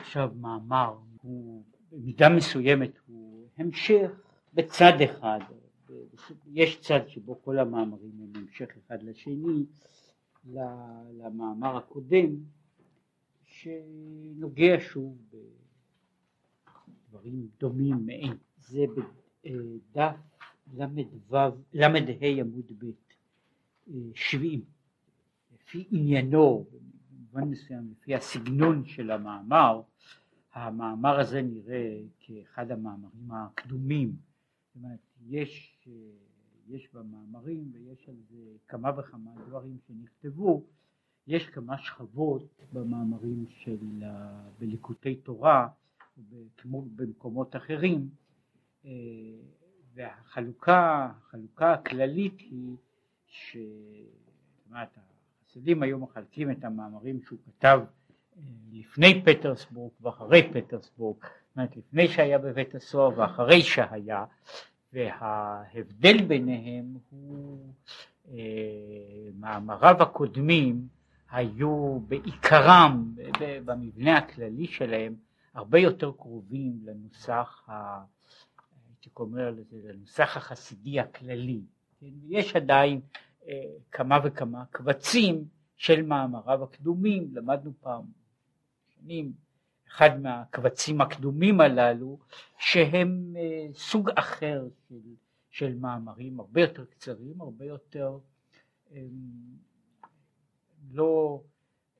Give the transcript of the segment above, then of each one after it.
עכשיו מאמר הוא במידה מסוימת הוא המשך בצד אחד, יש צד שבו כל המאמרים הם המשך אחד לשני למאמר הקודם שנוגע שוב בדברים דומים מעין זה בדף ל"ה עמוד ב' שבעים. לפי עניינו במובן מסוים לפי הסגנון של המאמר המאמר הזה נראה כאחד המאמרים הקדומים. זאת אומרת יש, יש במאמרים ויש על זה כמה וכמה דברים שנכתבו יש כמה שכבות במאמרים של בליקוטי תורה כמו במקומות אחרים. אה, והחלוקה החלוקה הכללית היא שהחסידים היו מחלקים את המאמרים שהוא כתב אה, לפני פטרסבורג ואחרי פטרסבורג, זאת אומרת לפני שהיה בבית הסוהר ואחרי שהיה, וההבדל ביניהם הוא אה, מאמריו הקודמים היו בעיקרם במבנה הכללי שלהם הרבה יותר קרובים לנוסח, ה, הייתי אומר לזה, לנוסח החסידי הכללי. כן? יש עדיין כמה וכמה קבצים של מאמריו הקדומים, למדנו פעם שנים אחד מהקבצים הקדומים הללו שהם אה, סוג אחר של, של מאמרים הרבה יותר קצרים, הרבה יותר אה, לא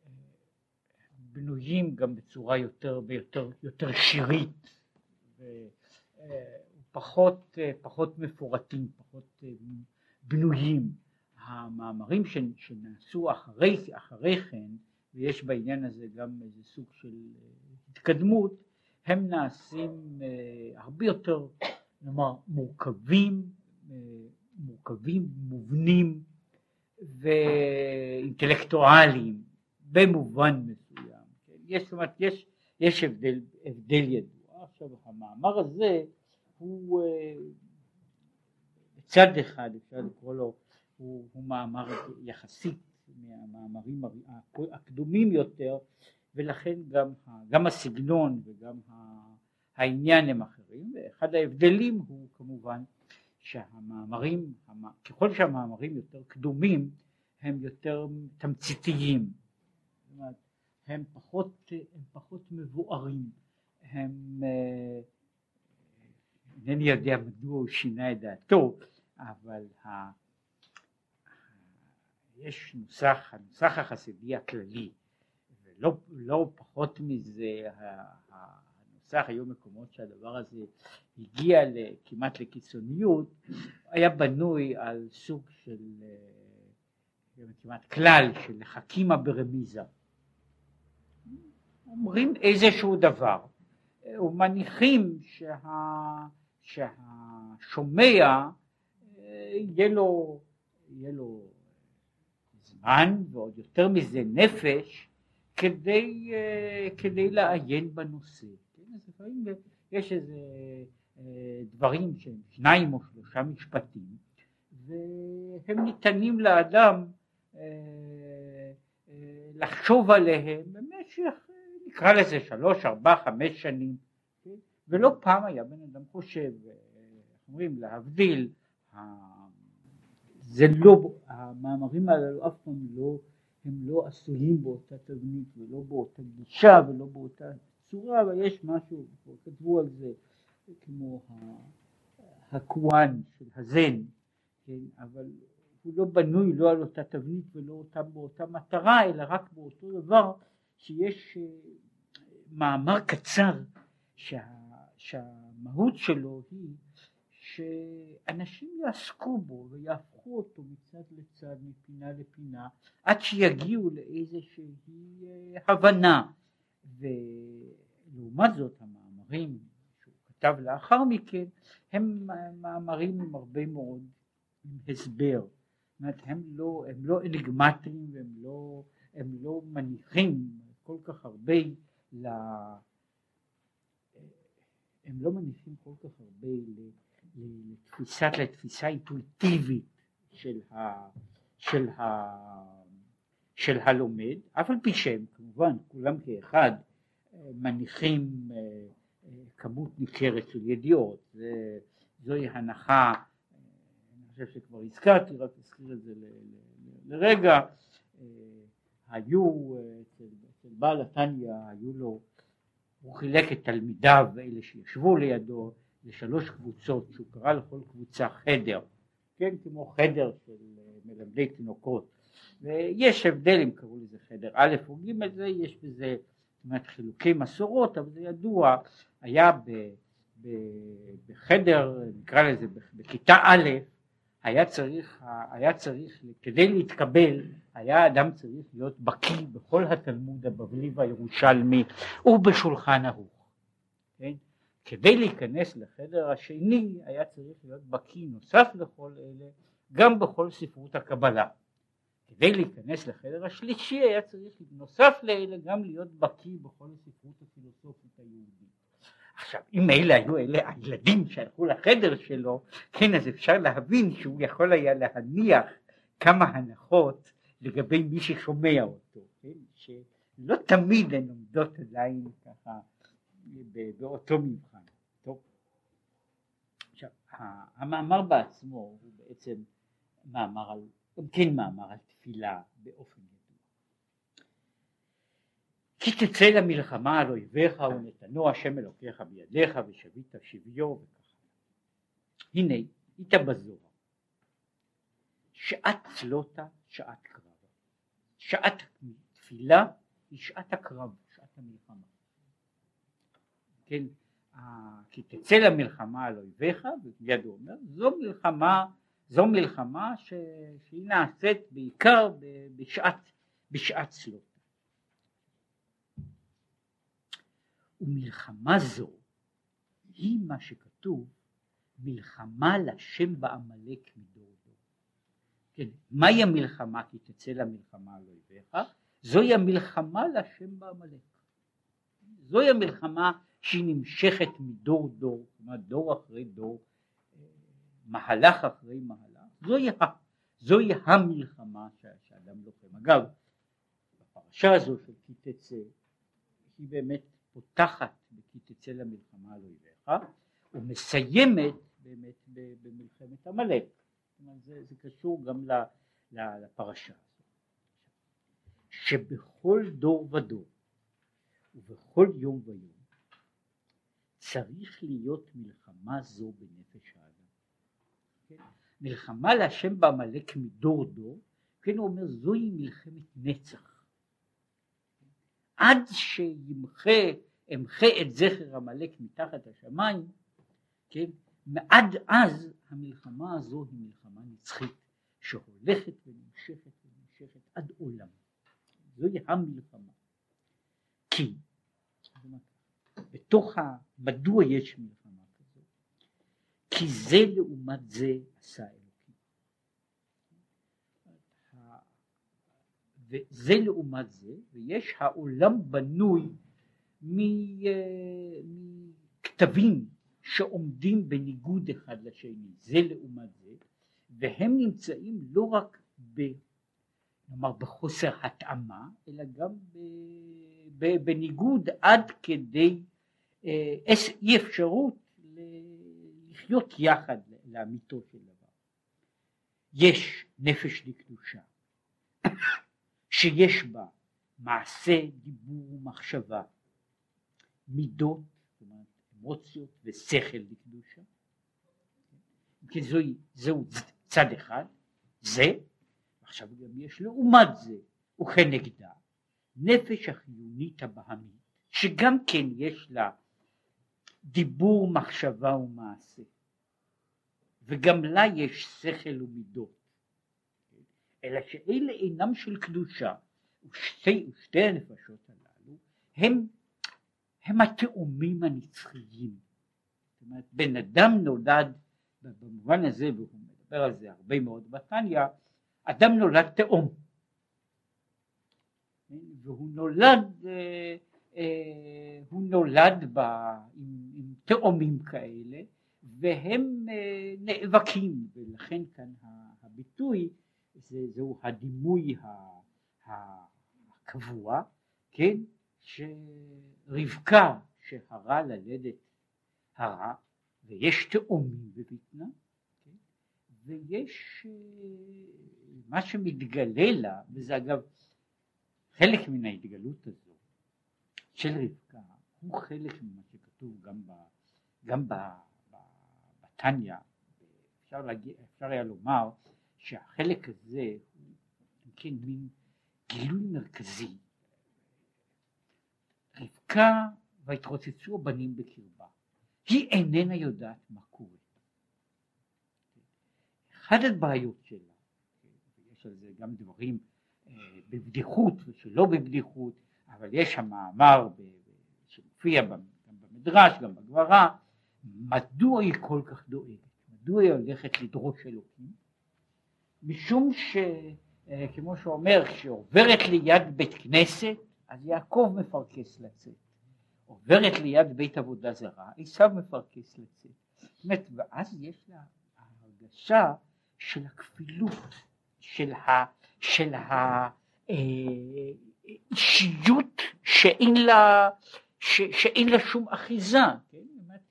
אה, בנויים גם בצורה יותר, ביותר, יותר שירית ופחות אה, פחות מפורטים, פחות אה, בנויים. המאמרים שנעשו אחרי, אחרי כן, ויש בעניין הזה גם איזה סוג של התקדמות, הם נעשים הרבה יותר, נאמר, מורכבים, מורכבים, מובנים, ואינטלקטואליים במובן מסוים. כן? יש, זאת אומרת, יש, יש הבדל, הבדל ידוע. עכשיו המאמר הזה הוא בצד אחד אפשר לקרוא לו, הוא, הוא מאמר יחסית מהמאמרים הקדומים יותר ולכן גם, גם הסגנון וגם העניין הם אחרים ואחד ההבדלים הוא כמובן שהמאמרים, ככל שהמאמרים יותר קדומים הם יותר תמציתיים, הם פחות, הם פחות מבוארים, הם, אה, אינני יודע מדוע הוא שינה את דעתו, אבל יש נוסח, הנוסח החסידי הכללי, ולא לא פחות מזה הנוסח, היו מקומות שהדבר הזה הגיע כמעט לקיצוניות, היה בנוי על סוג של אה, כמעט כלל של חכימה ברמיזה. אומרים איזשהו דבר ומניחים שה, שהשומע אה, יהיה לו, יהיה לו זמן ועוד יותר מזה נפש כדי, אה, כדי לעיין בנושא. לפעמים יש איזה אה, דברים שהם שניים או שלושה משפטים והם ניתנים לאדם אה, לחשוב עליהם במשך נקרא לזה שלוש, ארבע, חמש שנים כן? ולא פעם היה בן אדם חושב, אומרים, להבדיל, זה לא, המאמרים הללו אף פעם לא, הם לא עשויים באותה תבנית ולא באותה גישה ולא באותה צורה, אבל יש משהו, כתבו על זה, כמו הקוואן של הזן, כן, אבל הוא לא בנוי לא על אותה תבנית ולא אותה, באותה מטרה, אלא רק באותו דבר שיש אה, מאמר קצר שה, שהמהות שלו היא שאנשים יעסקו בו ויהפכו אותו מצד לצד, מפינה לפינה, עד שיגיעו לאיזושהי אה, הבנה. ולעומת זאת המאמרים שהוא כתב לאחר מכן הם מאמרים עם הרבה מאוד עם הסבר, זאת אומרת הם לא, הם לא אניגמטיים והם לא, הם לא מניחים כל כך הרבה ל... הם לא מניחים כל כך הרבה לתפיסת, לתפיסה אינטואיטיבית של, ה, של, ה, של הלומד, אף על פי שהם כמובן כולם כאחד מניחים כמות ניכרת של ידיעות, זוהי הנחה, אני חושב שכבר הזכרתי, רק אזכיר את זה לרגע, היו אצל בעל התניא, היו לו, הוא חילק את תלמידיו, אלה שישבו לידו, לשלוש קבוצות, שהוא קרא לכל קבוצה חדר, כן, כמו חדר של מלמדי תינוקות, ויש הבדל אם קראו לזה חדר א' או ג', זה יש בזה זאת חילוקי מסורות, אבל זה ידוע, היה ב, ב, בחדר, נקרא לזה בכיתה א', היה צריך, היה צריך, כדי להתקבל, היה אדם צריך להיות בקיא בכל התלמוד הבבלי והירושלמי ובשולחן ערוך. כן? כדי להיכנס לחדר השני היה צריך להיות בקיא נוסף לכל אלה גם בכל ספרות הקבלה. כדי להיכנס לחדר השלישי היה צריך נוסף לאלה גם להיות בקיא בכל הספרות הפילוסופית היהודית. עכשיו אם אלה היו אלה הילדים שהלכו לחדר שלו כן אז אפשר להבין שהוא יכול היה להניח כמה הנחות לגבי מי ששומע אותו כן? שלא תמיד הן עומדות עדיין ככה באותו מבחן. עכשיו המאמר בעצמו הוא בעצם מאמר על, גם כן מאמר על תפילה באופן ידוע. כי תצא למלחמה על אויביך ונתנו השם אלוקיך בידיך ושבית שביו וכך. הנה, היית בזוהר. שעת צלותה, שעת קרב. שעת תפילה היא שעת הקרב, שעת המלחמה. כן, כי תצא למלחמה על אויביך, ומיד הוא אומר, זו מלחמה זו מלחמה ש... שהיא נעשית בעיקר בשעת, בשעת צלות. ומלחמה זו היא מה שכתוב מלחמה לשם בעמלק מדור דור. כן, מהי המלחמה כי תצא למלחמה על אויביך? זוהי המלחמה לשם בעמלק. זוהי המלחמה שהיא נמשכת מדור דור, כלומר דור אחרי דור מהלך אחרי מהלך, זוהי, זוהי המלחמה שאדם לוחם. אגב, בפרשה הזו של כי תצא, היא באמת פותחת בכי תצא למלחמה על אויביך, ומסיימת באמת במלחמת עמלק. זה, זה קשור גם לפרשה. שבכל דור ודור ובכל יום ויום צריך להיות מלחמה זו בנפש האדם. כן? מלחמה להשם בעמלק מדור דור, כן הוא אומר זוהי מלחמת נצח. עד שימחה, אמחה את זכר עמלק מתחת השמיים, כן, עד אז המלחמה הזו היא מלחמה נצחית שהולכת ונמשכת ונמשכת עד עולם. זוהי המלחמה. כי בתוך ה... מדוע יש מלחמה? כי זה לעומת זה עשה אלוקים. וזה לעומת זה, ויש העולם בנוי מכתבים שעומדים בניגוד אחד לשני, זה לעומת זה, והם נמצאים לא רק ב, נאמר, בחוסר התאמה, אלא גם בניגוד עד כדי אה, אי אפשרות לחיות יחד לאמיתו של דבר. יש נפש לקדושה שיש בה מעשה, דיבור ומחשבה, מידות, אמוציות ושכל לקדושה. כי זוהי, זהו צד אחד, זה, עכשיו גם יש לעומת זה, וכנגדה, נפש החיונית הבהמית, שגם כן יש לה דיבור, מחשבה ומעשה. וגם לה יש שכל ומידות. אלא שאלה אינם של קדושה, ושתי, ושתי הנפשות הללו הם, הם התאומים הנצחיים. זאת אומרת, בן אדם נולד, במובן הזה, והוא מדבר על זה הרבה מאוד בתניא, אדם נולד תאום. והוא נולד אה, הוא נולד בה עם, עם תאומים כאלה והם אה, נאבקים ולכן כאן הביטוי זה, זהו הדימוי הקבוע כן רבקה שהרה ללדת הרה ויש תאומים בבטנה כן? ויש אה, מה שמתגלה לה וזה אגב חלק מן ההתגלות הזו של רבקה הוא חלק ממה שכתוב גם, ב, גם ב, ב, בתניא. אפשר, להגיד, אפשר היה לומר שהחלק הזה הוא כן מין גילוי מרכזי. רבקה והתרוצצו הבנים בקרבה. היא איננה יודעת מה קורה. אחת הבעיות שלה יש על זה גם דברים אה, בבדיחות ושלא בבדיחות אבל יש שם מאמר שמופיע גם במדרש גם בגמרא מדוע היא כל כך דואגת? מדוע היא הולכת לדרוש אלוקים? משום שכמו אה, שאומר כשעוברת ליד בית כנסת אז יעקב מפרכס לצאת. עוברת ליד בית עבודה זרה עשיו מפרכס לצאת. זאת אומרת ואז יש לה הרגשה של הכפילות של ה... של האישיות שאין לה, ש, שאין לה שום אחיזה, כן?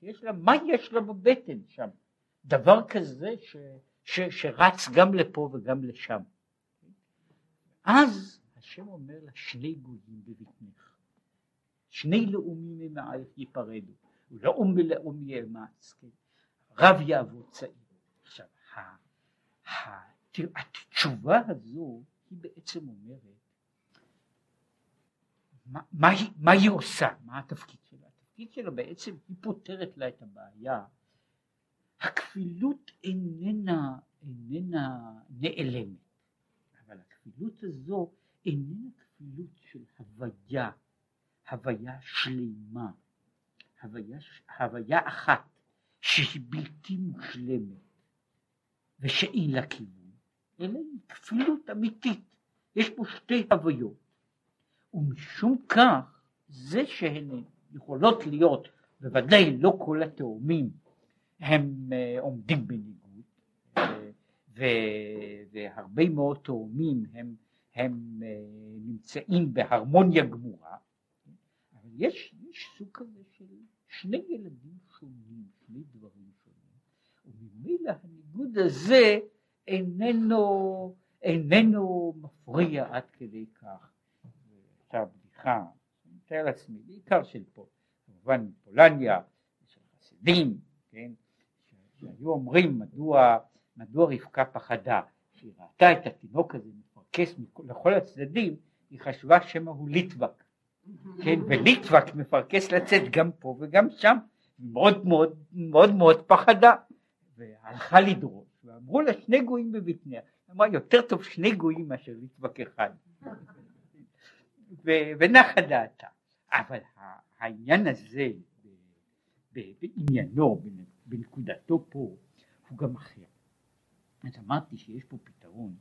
יש לה, מה יש לה בבטן שם? דבר כזה ש, ש, שרץ גם לפה וגם לשם. אז השם אומר לה שני גויים בבטנך, שני לאומים ממעייך ייפרדו, ולאום ולאום יאמץ, כן? רב יעבוד צעיר. עכשיו, התשובה הזו היא בעצם אומרת מה, מה, היא, מה היא עושה, מה התפקיד שלה. התפקיד שלה בעצם היא פותרת לה את הבעיה. הכפילות איננה, איננה נעלמת, אבל הכפילות הזו איננה כפילות של הוויה, הוויה שלמה, הוויה, הוויה אחת שהיא בלתי מושלמת ושאין לה כיוון. אלא היא כפילות אמיתית, יש פה שתי הוויות, ומשום כך זה שהן יכולות להיות, בוודאי לא כל התאומים הם uh, עומדים בניגוד, ו, והרבה מאוד תאומים הם, הם uh, נמצאים בהרמוניה גמורה, אבל יש, יש סוג כזה של שני ילדים שונים, שני דברים שונים, וממילא הניגוד הזה איננו, איננו מפריע עד כדי כך. עכשיו בדיחה, אני מתאר לעצמי, בעיקר של פה, כמובן פולניה, של חסידים, כן, שהיו אומרים מדוע, מדוע רבקה פחדה, כשהיא ראתה את התינוק הזה מפרקס לכל הצדדים, היא חשבה שמא הוא ליטבק, כן, וליטבק מפרקס לצאת גם פה וגם שם, מאוד מאוד מאוד מאוד פחדה, והלכה לדרוש. ואמרו לה שני גויים בבטניה, אמרה יותר טוב שני גויים מאשר ליטבק אחד, ונחה דעתה, אבל העניין הזה בעניינו, בנקודתו פה, הוא גם אחר. אז אמרתי שיש פה פתרון,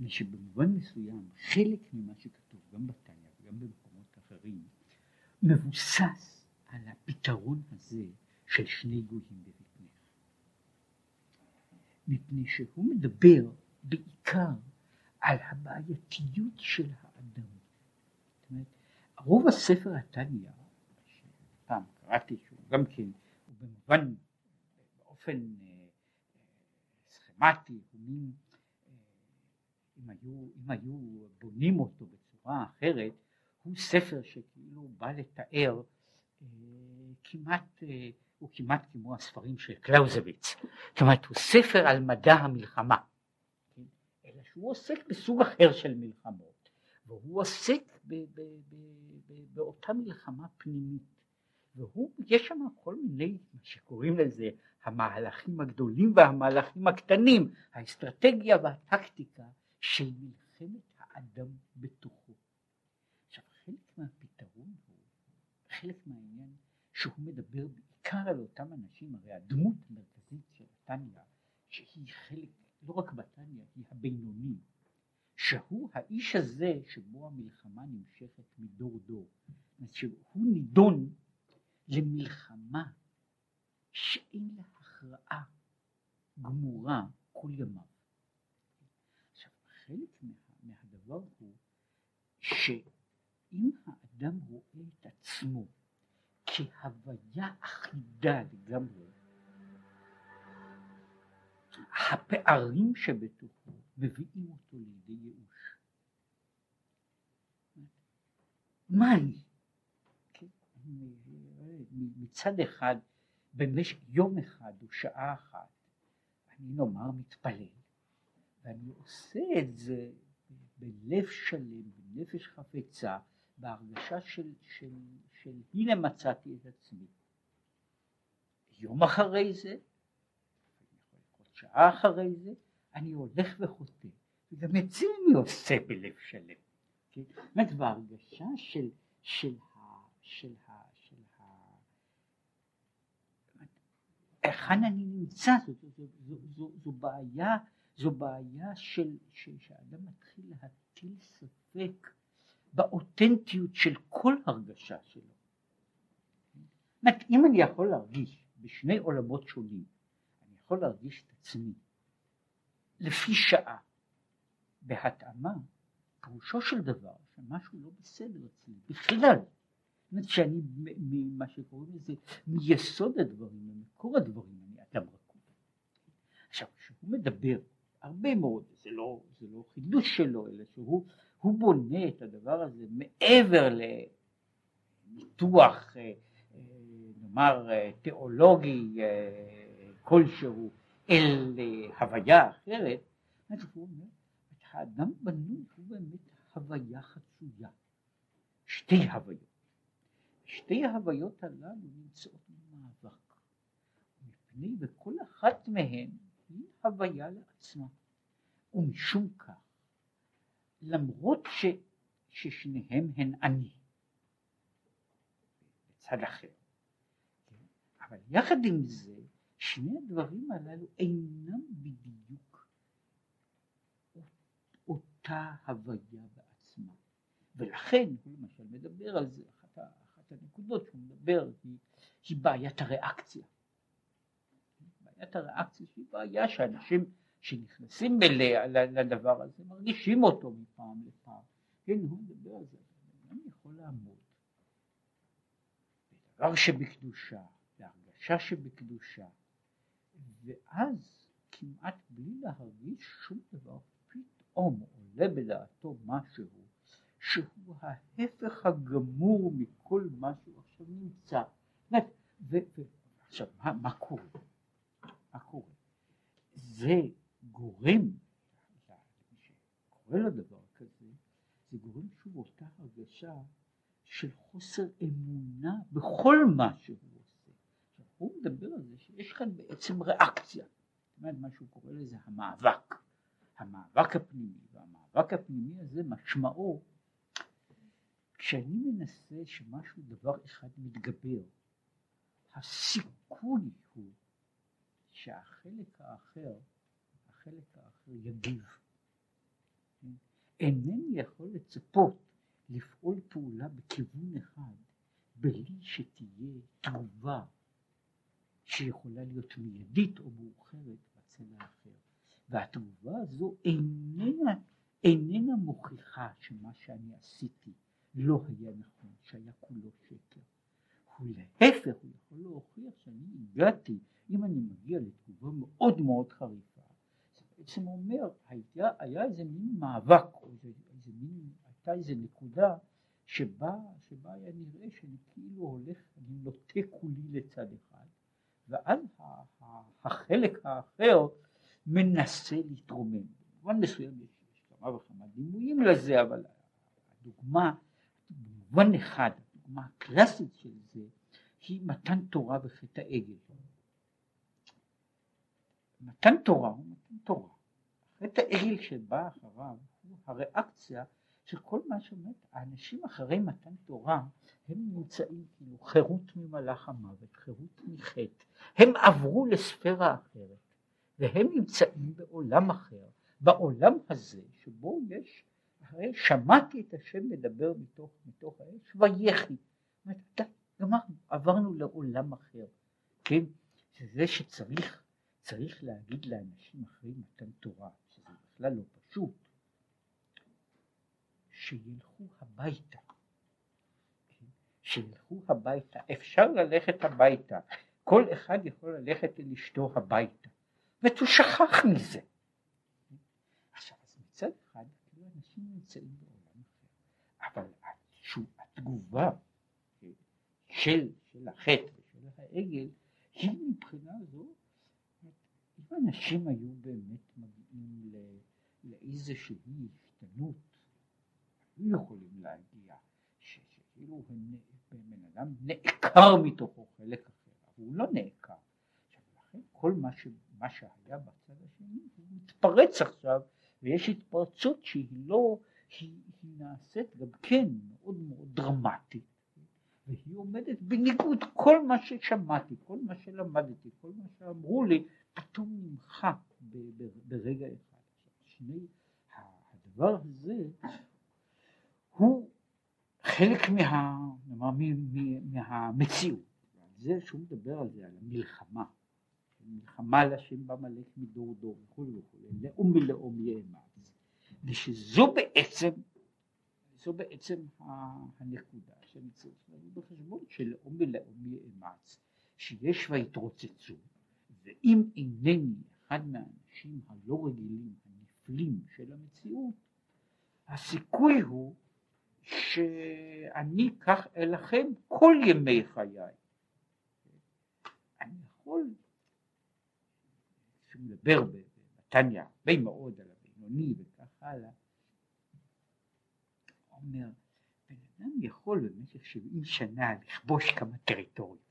ושבמובן מסוים חלק ממה שכתוב גם בתניא וגם במקומות אחרים מבוסס על הפתרון הזה של שני גויים בבטניה. מפני שהוא מדבר בעיקר על הבעייתיות של האדם. רוב הספר התניא, שפעם קראתי שהוא גם כן, הוא במובן, באופן אה, סכמטי, אה, אם אם היו בונים אותו בצורה אחרת, הוא ספר שכאילו בא לתאר אה, כמעט הוא כמעט כמו הספרים של קלאוזוויץ, זאת אומרת הוא ספר על מדע המלחמה, כן? אלא שהוא עוסק בסוג אחר של מלחמות, והוא עוסק באותה מלחמה פנימית, ויש שם כל מיני, מה שקוראים לזה, המהלכים הגדולים והמהלכים הקטנים, האסטרטגיה והטקטיקה של מלחמת האדם בתוכו. עכשיו חלק מהפתרון הוא, חלק מהעניין שהוא מדבר בעיקר על אותם אנשים, הרי הדמות המרכזית של התניא, שהיא חלק, לא רק בתניא, היא הבינוני, שהוא האיש הזה שבו המלחמה נמשכת מדור דור, שהוא נידון למלחמה שאין לה הכרעה גמורה כל ימיו. עכשיו חלק מה, מהדבר הוא שאם האדם רואה את עצמו כהוויה אחידה לגמרי. הפערים שבתוכו מביאים אותו לידי ייאוש. מה אני? כן, מצד אחד, במשך יום אחד או שעה אחת, אני נאמר מתפלל, ואני עושה את זה בלב שלם, בנפש חפצה, בהרגשה של, של, של הנה מצאתי את עצמי. יום אחרי זה, שעה אחרי זה, אני הולך וחוטא, וגם את זה אני עושה בלב שלם. כן? זאת אומרת, בהרגשה של, של, ה, של, ה, של ה... היכן אני נמצא, זו, זו, זו, זו, זו, בעיה, זו בעיה של, של שהאדם מתחיל להטיל ספק באותנטיות של כל הרגשה שלו. זאת אומרת, אם אני יכול להרגיש בשני עולמות שונים, אני יכול להרגיש את עצמי לפי שעה, בהתאמה, פירושו של דבר שמשהו לא בסדר אצלי בכלל. זאת אומרת שאני, ממה שקוראים לזה, מיסוד הדברים, ממקור הדברים, אני אדם רקוב. עכשיו, כשהוא מדבר הרבה מאוד, זה לא, זה לא חידוש שלו, אלא שהוא הוא בונה את הדבר הזה מעבר לניתוח, אה, אה, נאמר, אה, תיאולוגי כלשהו, אל הוויה אחרת, אז הוא אומר, האדם בנוי הוא באמת הוויה חצויה, שתי הוויות. שתי ההוויות הללו נמצאות במאבק, מפני וכל אחת מהן היא הוויה לעצמה, ומשום כך למרות ש, ששניהם הן אני, בצד אחר. אבל יחד עם זה, שני הדברים הללו אינם בדיוק אותה הוויה בעצמה. ולכן הוא למשל מדבר על זה, אחת, אחת הנקודות שהוא מדבר היא, היא בעיית הריאקציה. בעיית הריאקציה שהיא בעיה שאנשים שנכנסים אליה לדבר הזה מרגישים אותו מפעם לפעם. כן, הוא מדבר על זה, אני יכול לעמוד בדבר שבקדושה, בהרגשה שבקדושה, ואז כמעט בלי להרגיש שום דבר, פתאום עולה בדעתו משהו שהוא ההפך הגמור מכל מה שהוא עכשיו נמצא. ועכשיו, מה, מה קורה? מה קורה? זה גורם, שקורה לו דבר כזה, זה גורם שוב אותה הרגשה של חוסר אמונה בכל. עכשיו הוא מדבר על זה שיש כאן בעצם ריאקציה, זאת אומרת מה שהוא קורא לזה המאבק, המאבק הפנימי, והמאבק הפנימי הזה משמעו כשאני מנסה שמשהו דבר אחד מתגבר, הסיכוי הוא שהחלק האחר החלק האחר יגיב. אינני יכול לצפות לפעול פעולה בכיוון אחד בלי שתהיה תגובה שיכולה להיות מיידית או מאוחרת בצד האחר. והתגובה הזו איננה, איננה מוכיחה שמה שאני עשיתי לא היה נכון, שהיה כולו שקר. הוא להפך, הוא יכול להוכיח שאני הגעתי, אם אני מגיע לתגובה מאוד מאוד חריפה, בעצם אומר, היה, היה איזה מין מאבק, או איזה, איזה מין, הייתה איזה נקודה שבה, שבה היה נראה שאני כאילו הולך, אני נוטה כולי לצד אחד, ואז החלק האחר מנסה להתרומם. במובן מסוים יש כמה וכמה דימויים לזה, אבל הדוגמה, במובן אחד, הדוגמה הקלאסית של זה, היא מתן תורה וחטא העגל. מתן תורה הוא מתן תורה. חטא העגל שבא אחריו הוא הריאקציה של כל מה שאומר, האנשים אחרי מתן תורה הם נמצאים כאילו חירות ממלאך המוות, חירות מחטא, הם עברו לספירה אחרת והם נמצאים בעולם אחר, בעולם הזה שבו יש, הרי שמעתי את השם מדבר מתוך, מתוך האש ויחי, גמרנו, עברנו לעולם אחר, כן, שזה שצריך צריך להגיד לאנשים אחרי מתן תורה, שזה בכלל לא פשוט, שילכו הביתה? שילכו הביתה, אפשר ללכת הביתה, כל אחד יכול ללכת אל אשתו הביתה, הוא שכח מזה. עכשיו, אז מצד אחד, כאילו אנשים נמצאים בעולם אחר, אבל התגובה של, של החטא ושל העגל, היא מבחינה זו, אם אנשים היו באמת מגיעים לאיזושהי השתנות, יכולים להגיע, שכאילו בן אדם נעקר מתוכו חלק אחר, הוא לא נעקר. לכן כל מה, ש, מה שהיה בצד השני הוא מתפרץ עכשיו ויש התפרצות שהיא לא, היא, היא נעשית גם כן מאוד מאוד דרמטית והיא עומדת בניגוד כל מה ששמעתי, כל מה שלמדתי, כל מה שאמרו לי, פתאום נמחק ברגע אחד. שני, הדבר הזה הוא חלק מה, מה, מהמציאות. זה שהוא מדבר על זה, על המלחמה. מלחמה לשם במלך מדור דור וכו' וכו', לאום ולאום יאמץ. ושזו בעצם, זו בעצם הנקודה שאני צריך להביא בחשבון שלאום ולאום יאמץ, שיש והתרוצצו, ואם אינני אחד מהאנשים הלא רגילים, הנפלים של המציאות, הסיכוי הוא שאני אקח אליכם כל ימי חיי. אני יכול, כשהוא מדבר בנתניה הרבה מאוד על הבינוני וכך הלאה, אומר, בן אדם יכול במשך 70 שנה לכבוש כמה טריטוריות.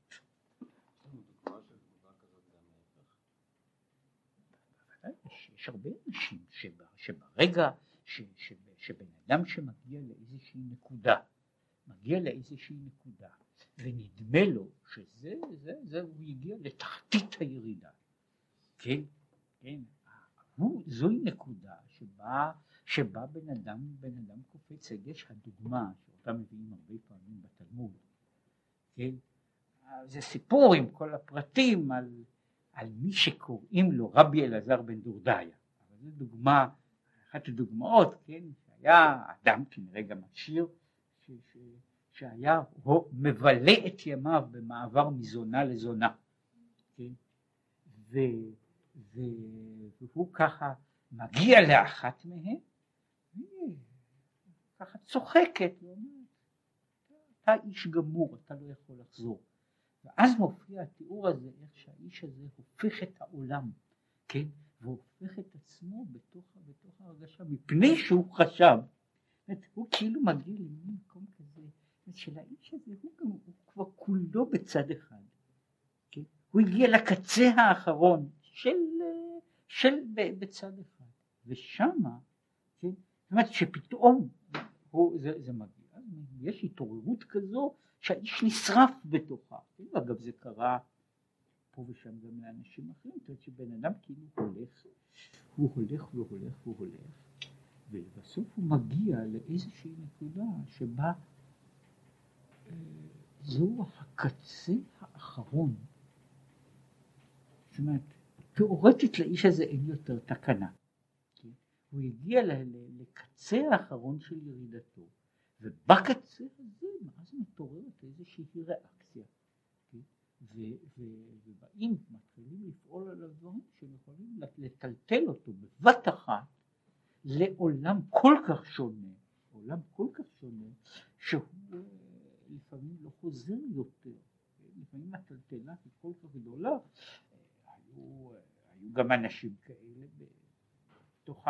יש הרבה אנשים שברגע שבן אדם שמגיע לאיזושהי נקודה, מגיע לאיזושהי נקודה, ונדמה לו שזה, זה, זה, הוא הגיע לתחתית הירידה, כן, כן, הוא, זוהי נקודה שבה, שבה בן אדם, בן אדם קופץ, יש הדוגמה שאותה מביאים הרבה פעמים בתלמוד, כן, זה סיפור עם כל הפרטים על, על מי שקוראים לו רבי אלעזר בן דורדיה, אבל זו דוגמה, אחת הדוגמאות, כן, היה אדם כנראה גם עשיר, ש, ש, שהיה מבלה את ימיו במעבר מזונה לזונה, כן? ו, ו, והוא ככה מגיע לאחת מהן, ככה צוחקת, אתה איש גמור, אתה לא יכול לחזור. ואז מופיע התיאור הזה, איך שהאיש הזה הופך את העולם, כן? והופך את עצמו בתוך, בתוך ההרגשה, מפני שהוא חשב, הוא כאילו מגיע למין מקום כזה, של האיש הזה הוא גם, הוא כבר כולו בצד אחד, כן? הוא הגיע לקצה האחרון של, של בצד אחד, ושמה, כן? זאת אומרת שפתאום הוא, זה, זה מגיע, יש התעוררות כזו שהאיש נשרף בתוכה? אגב זה קרה פה ושם גם לאנשים אחרים, זאת אומרת שבן אדם כאילו הולך, הוא הולך והולך והולך, ובסוף הוא מגיע לאיזושהי נקודה שבה אה, זהו הקצה האחרון. זאת אומרת, תאורטית לאיש הזה אין יותר תקנה. כן? הוא הגיע לקצה האחרון של ירידתו, ובקצה הזה אז מתעוררת איזושהי ריאקציה. ובאים, מתחילים לפעול על הדברים שהם יכולים לטלטל אותו בבת אחת לעולם כל כך שונה, עולם כל כך שונה, שהוא אה, לפעמים לא חוזר יותר, לפעמים הטלטלה היא כל כך גדולה, היו, היו גם אנשים כאלה בתוך,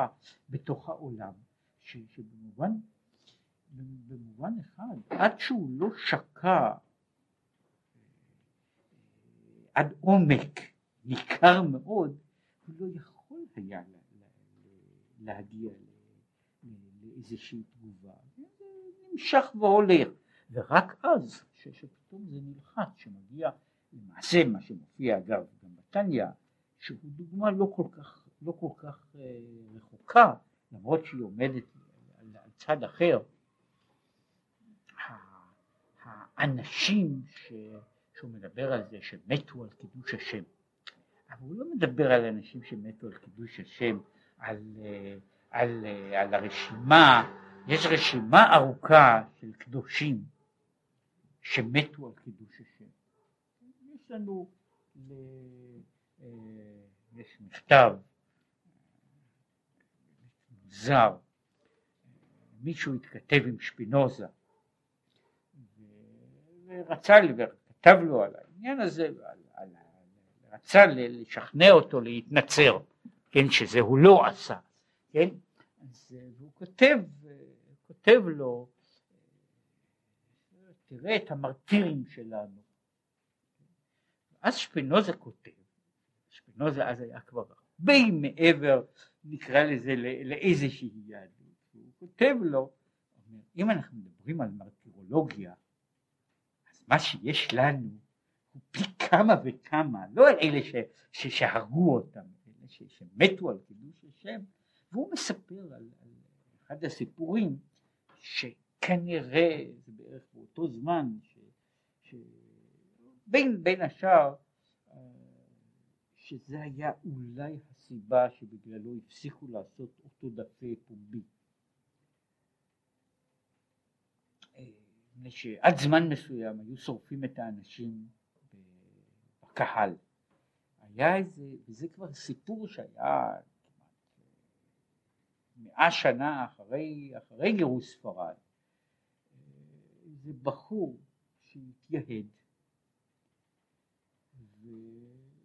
בתוך העולם, ש, שבמובן במובן אחד, עד שהוא לא שקע עד עומק ניכר מאוד, הוא לא יכול היה להגיע לאיזושהי תגובה, זה נמשך והולך, ורק אז, שפתאום זה נלחץ, שמגיע למעשה מה שמופיע אגב גם בתניא, שהוא דוגמה לא כל כך, לא כל כך אה, רחוקה, למרות שהיא עומדת על צד אחר, האנשים ש... שהוא מדבר על זה שמתו על קידוש השם. אבל הוא לא מדבר על אנשים שמתו על קידוש השם, על, אה, על, אה, על הרשימה, יש רשימה ארוכה של קדושים שמתו על קידוש השם. יש לנו. אה, יש מכתב מוזר, מישהו התכתב עם שפינוזה ורצה, וכתב לו על העניין הזה, על, על, רצה לשכנע אותו להתנצר, כן, שזה הוא לא עשה, כן, אז הוא כותב, כותב לו תראה את המרטירים שלנו. אז שפינוזה כותב, שפינוזה אז היה כבר הרבה מעבר, נקרא לזה, לאיזושהי יהדות, הוא כותב לו, אם אנחנו מדברים על מרטירולוגיה, מה שיש לנו הוא פי כמה וכמה, לא על אלה ש, ש, שהרגו אותם, אלה ש, שמתו על קידוש השם, והוא מספר על, על אחד הסיפורים, ש... כנראה זה בערך באותו זמן ש, ש, בין, בין השאר אה, שזה היה אולי הסיבה שבגללו הפסיקו לעשות אותו דפי פומבי. אה, שעד זמן מסוים היו שורפים את האנשים בקהל. היה איזה, וזה כבר סיפור שהיה מאה שנה אחרי, אחרי גירוש ספרד, איזה בחור שהתייהד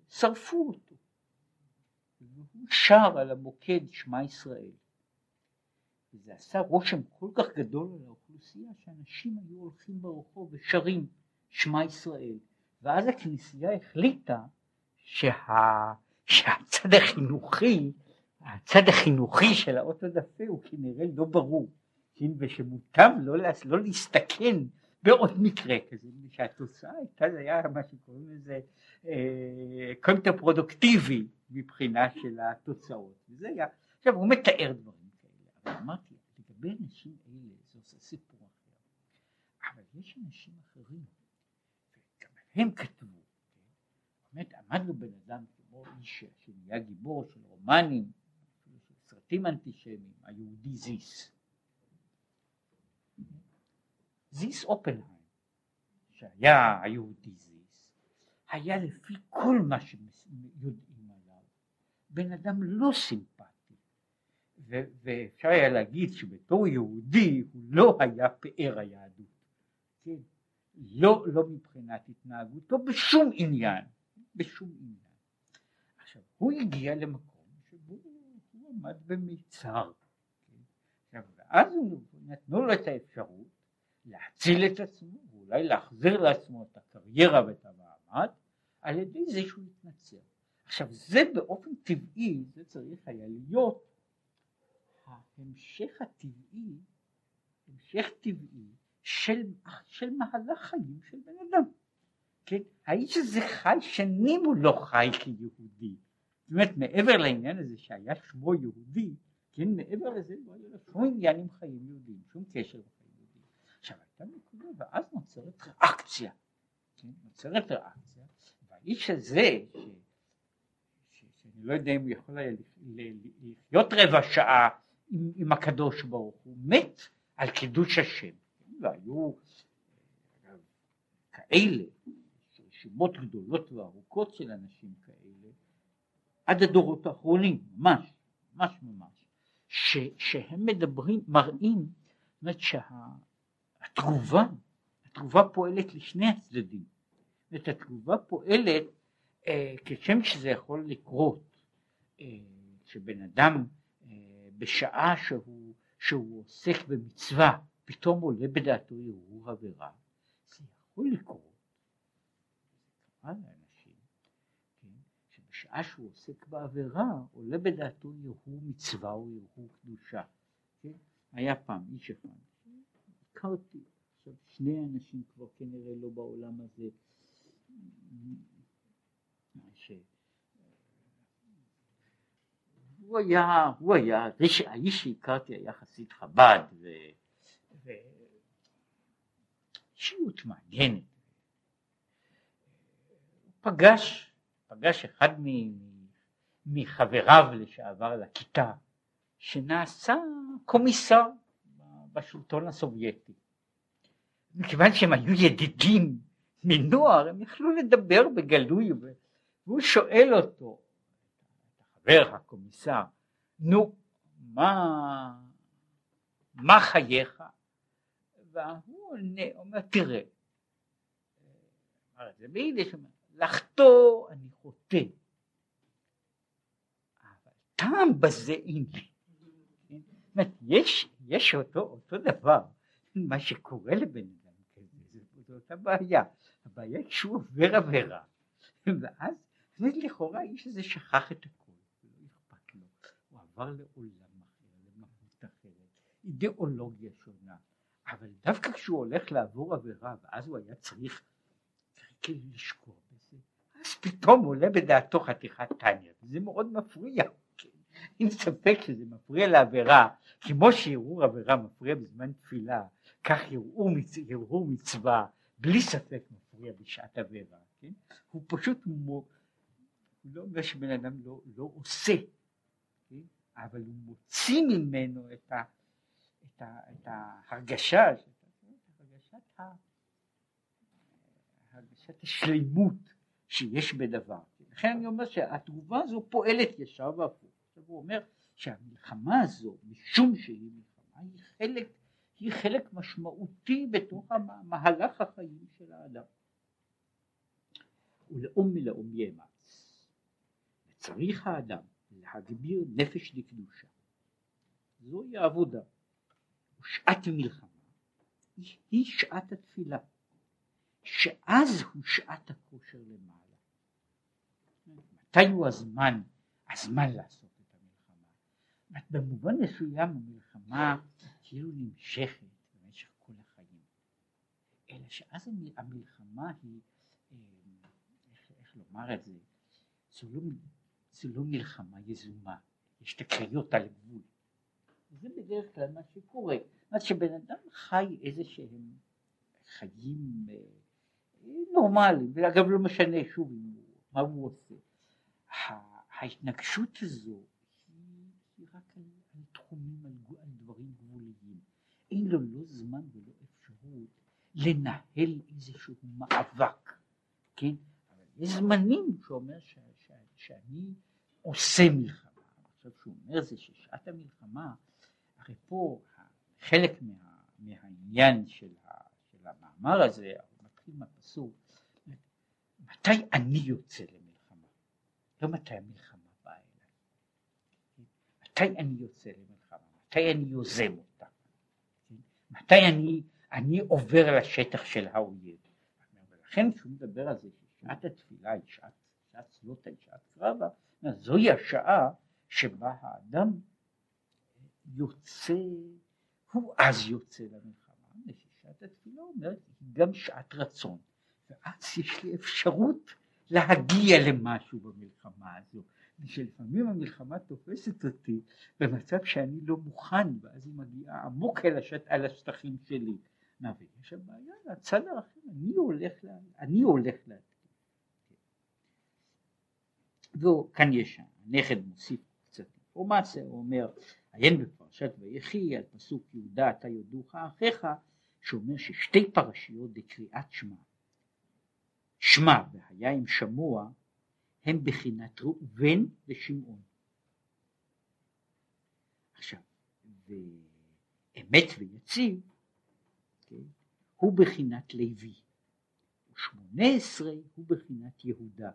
ושרפו אותו. והוא שר על המוקד שמע ישראל וזה עשה רושם כל כך גדול על האוכלוסייה שאנשים היו הולכים ברחוב ושרים שמע ישראל. ואז הכנסייה החליטה שה, שהצד החינוכי הצד החינוכי של האוטו דה פה הוא כנראה לא ברור. כן, ושמוטב לא, לא להסתכן בעוד מקרה כזה, שהתוצאה הייתה, זה היה מה שקוראים לזה אה, קונטרפרודוקטיבי מבחינה של התוצאות, וזה היה, עכשיו הוא מתאר דברים אמרתי, לגבי אנשים אלה זה עושה סיפור אחר, אבל יש אנשים אחרים, וגם הם כתבו, כן? באמת עמד לו בן אדם כמו איש שנהיה גיבור של רומנים, של סרטים אנטישמיים, היהודי זיס, זיס אופנהיים, שהיה היהודי זיס, היה לפי כל מה שיודעים עליו, בן אדם לא סימפטי, ואפשר היה להגיד שבתור יהודי הוא לא היה פאר היהדות, כן? לא, לא מבחינת התנהגותו בשום עניין, בשום עניין. עכשיו, הוא הגיע למקום שבו הוא עמד במיצר, כן? עכשיו, ואז נתנו לו את האפשרות להציל את עצמו, ואולי להחזיר לעצמו את הקריירה ואת המעמד, על ידי זה שהוא יתנצר. עכשיו זה באופן טבעי, זה צריך היה להיות ההמשך הטבעי, המשך טבעי של, של מהלך חיים של בן אדם. כן? האיש הזה חי, שנים הוא לא חי כיהודי. זאת אומרת, מעבר לעניין הזה שהיה שמו יהודי, כן, מעבר לזה לא היה לו שום עניין עם חיים יהודיים, שום קשר עכשיו הייתה נקודה ואז נוצרת ריאקציה, כן? נוצרת ריאקציה והאיש הזה ש, שאני לא יודע אם הוא יכול היה לחיות רבע שעה עם, עם הקדוש ברוך הוא מת על קידוש השם כן? והיו כאלה רשימות גדולות וארוכות של אנשים כאלה עד הדורות האחרונים ממש ממש ממש ש, שהם מדברים מראים זאת אומרת שה, התגובה, פועלת לשני הצדדים. זאת התגובה פועלת אה, כשם שזה יכול לקרות, אה, שבן אדם בשעה שהוא, שהוא עוסק במצווה פתאום עולה בדעתו ערעור עבירה, זה יכול לקרות. לאנשים, כן, שבשעה שהוא עוסק בעבירה עולה בדעתו ערעור מצווה או ערעור קדושה. כן? היה פעם איש אחד הכרתי, עכשיו שני אנשים כבר כנראה לא בעולם הזה, ש... הוא היה, הוא היה, האיש שהכרתי היה חסיד חב"ד, ו... ו... אישיות מעניינת. הוא פגש, פגש אחד מחבריו לשעבר לכיתה, שנעשה קומיסר בשלטון הסובייטי. מכיוון שהם היו ידידים מנוער, הם יכלו לדבר בגלוי, והוא שואל אותו, החבר, הקומיסר, נו, מה, מה חייך? והוא עונה, אומר, תראה, אמר את זה ביידיש, לחטוא אני חוטא, אבל טעם בזה אין לי. אומרת, יש, יש אותו, אותו דבר, מה שקורה לבן אדם כזה, זו אותה בעיה. הבעיה היא שהוא עובר עבירה, ואז לכאורה האיש הזה שכח את הכל, לא אכפת לו, הוא עבר לעולם אחר, למהות אחרת, אידיאולוגיה שונה, אבל דווקא כשהוא הולך לעבור עבירה, ואז הוא היה צריך כאילו לשקוע בזה, אז פתאום עולה בדעתו חתיכת טניה, וזה מאוד מפריע. אין ספק שזה מפריע לעבירה, כמו שערעור עבירה מפריע בזמן תפילה, כך ערעור מצווה בלי ספק מפריע בשעת עבירה, כן? הוא פשוט, הוא לא אומר שבן אדם לא, לא עושה, כן? אבל הוא מוציא ממנו את, ה, את, ה, את ההרגשה, הרגשת, ה, הרגשת השלימות שיש בדבר. לכן אני אומר שהתגובה הזו פועלת ישר והפוך. עכשיו הוא אומר שהמלחמה הזו, משום שהיא מלחמה, היא חלק, היא חלק משמעותי בתוך מהלך החיים של האדם. ולאום מלאום יאמץ. וצריך האדם להגביר נפש לקדושה. זוהי העבודה. ושעת מלחמה היא שעת התפילה, שאז הוא שעת הכושר למעלה. מתי הוא הזמן, הזמן לעשות את המלחמה? במובן מסוים המלחמה כאילו נמשכת במשך כל החיים, אלא שאז המלחמה היא, אה, איך, איך לומר את זה, זו לא, זו לא מלחמה יזומה, יש תקריות על גבול. זה בדרך כלל מה שקורה, מה שבן אדם חי איזה שהם חיים אה, נורמליים, ואגב לא משנה שוב מה הוא עושה. ההתנגשות הזו היא, היא רק על, על תחומים, על, על דברים גבוליים. אין לו לא זמן ולא אפשרות לנהל איזשהו מאבק, כן? אבל יש זמנים שאומר ש, ש, שאני עושה מלחמה. עכשיו שהוא אומר זה ששעת המלחמה, הרי פה חלק מה, מהעניין של, ה, של המאמר הזה, הוא מתחיל מהפסוק, מתי אני יוצא למלחמה? לא מתי המלחמה באה אליי. מתי אני יוצא למלחמה? מתי אני יוזם אותה? מתי אני, אני עובר לשטח של האויב? ולכן כשהוא מדבר על זה ששעת התפילה היא שעת, שעת צלותה היא שעת קרבה, זוהי השעה שבה האדם יוצא, הוא אז יוצא למלחמה, ושעת התפילה אומרת גם שעת רצון. ואז יש לי אפשרות להגיע למשהו במלחמה הזו. שלפעמים המלחמה תופסת אותי במצב שאני לא מוכן, ואז היא מגיעה עמוק אל השט, על השטחים שלי. מה, ויש הבעיה לצד האחר, אני הולך, לה, אני הולך להתקיף. וכאן יש, הנכד מוסיף קצת אינפורמציה, הוא אומר, עיין בפרשת ויחי על פסוק יהודה אתה יודוך אחיך, שאומר ששתי פרשיות בקריאת שמע. שמע והיה עם שמוע הם בחינת ראובן ושמעון. עכשיו, ואמת ויציב כן, הוא בחינת לוי, ושמונה עשרה הוא בחינת יהודה,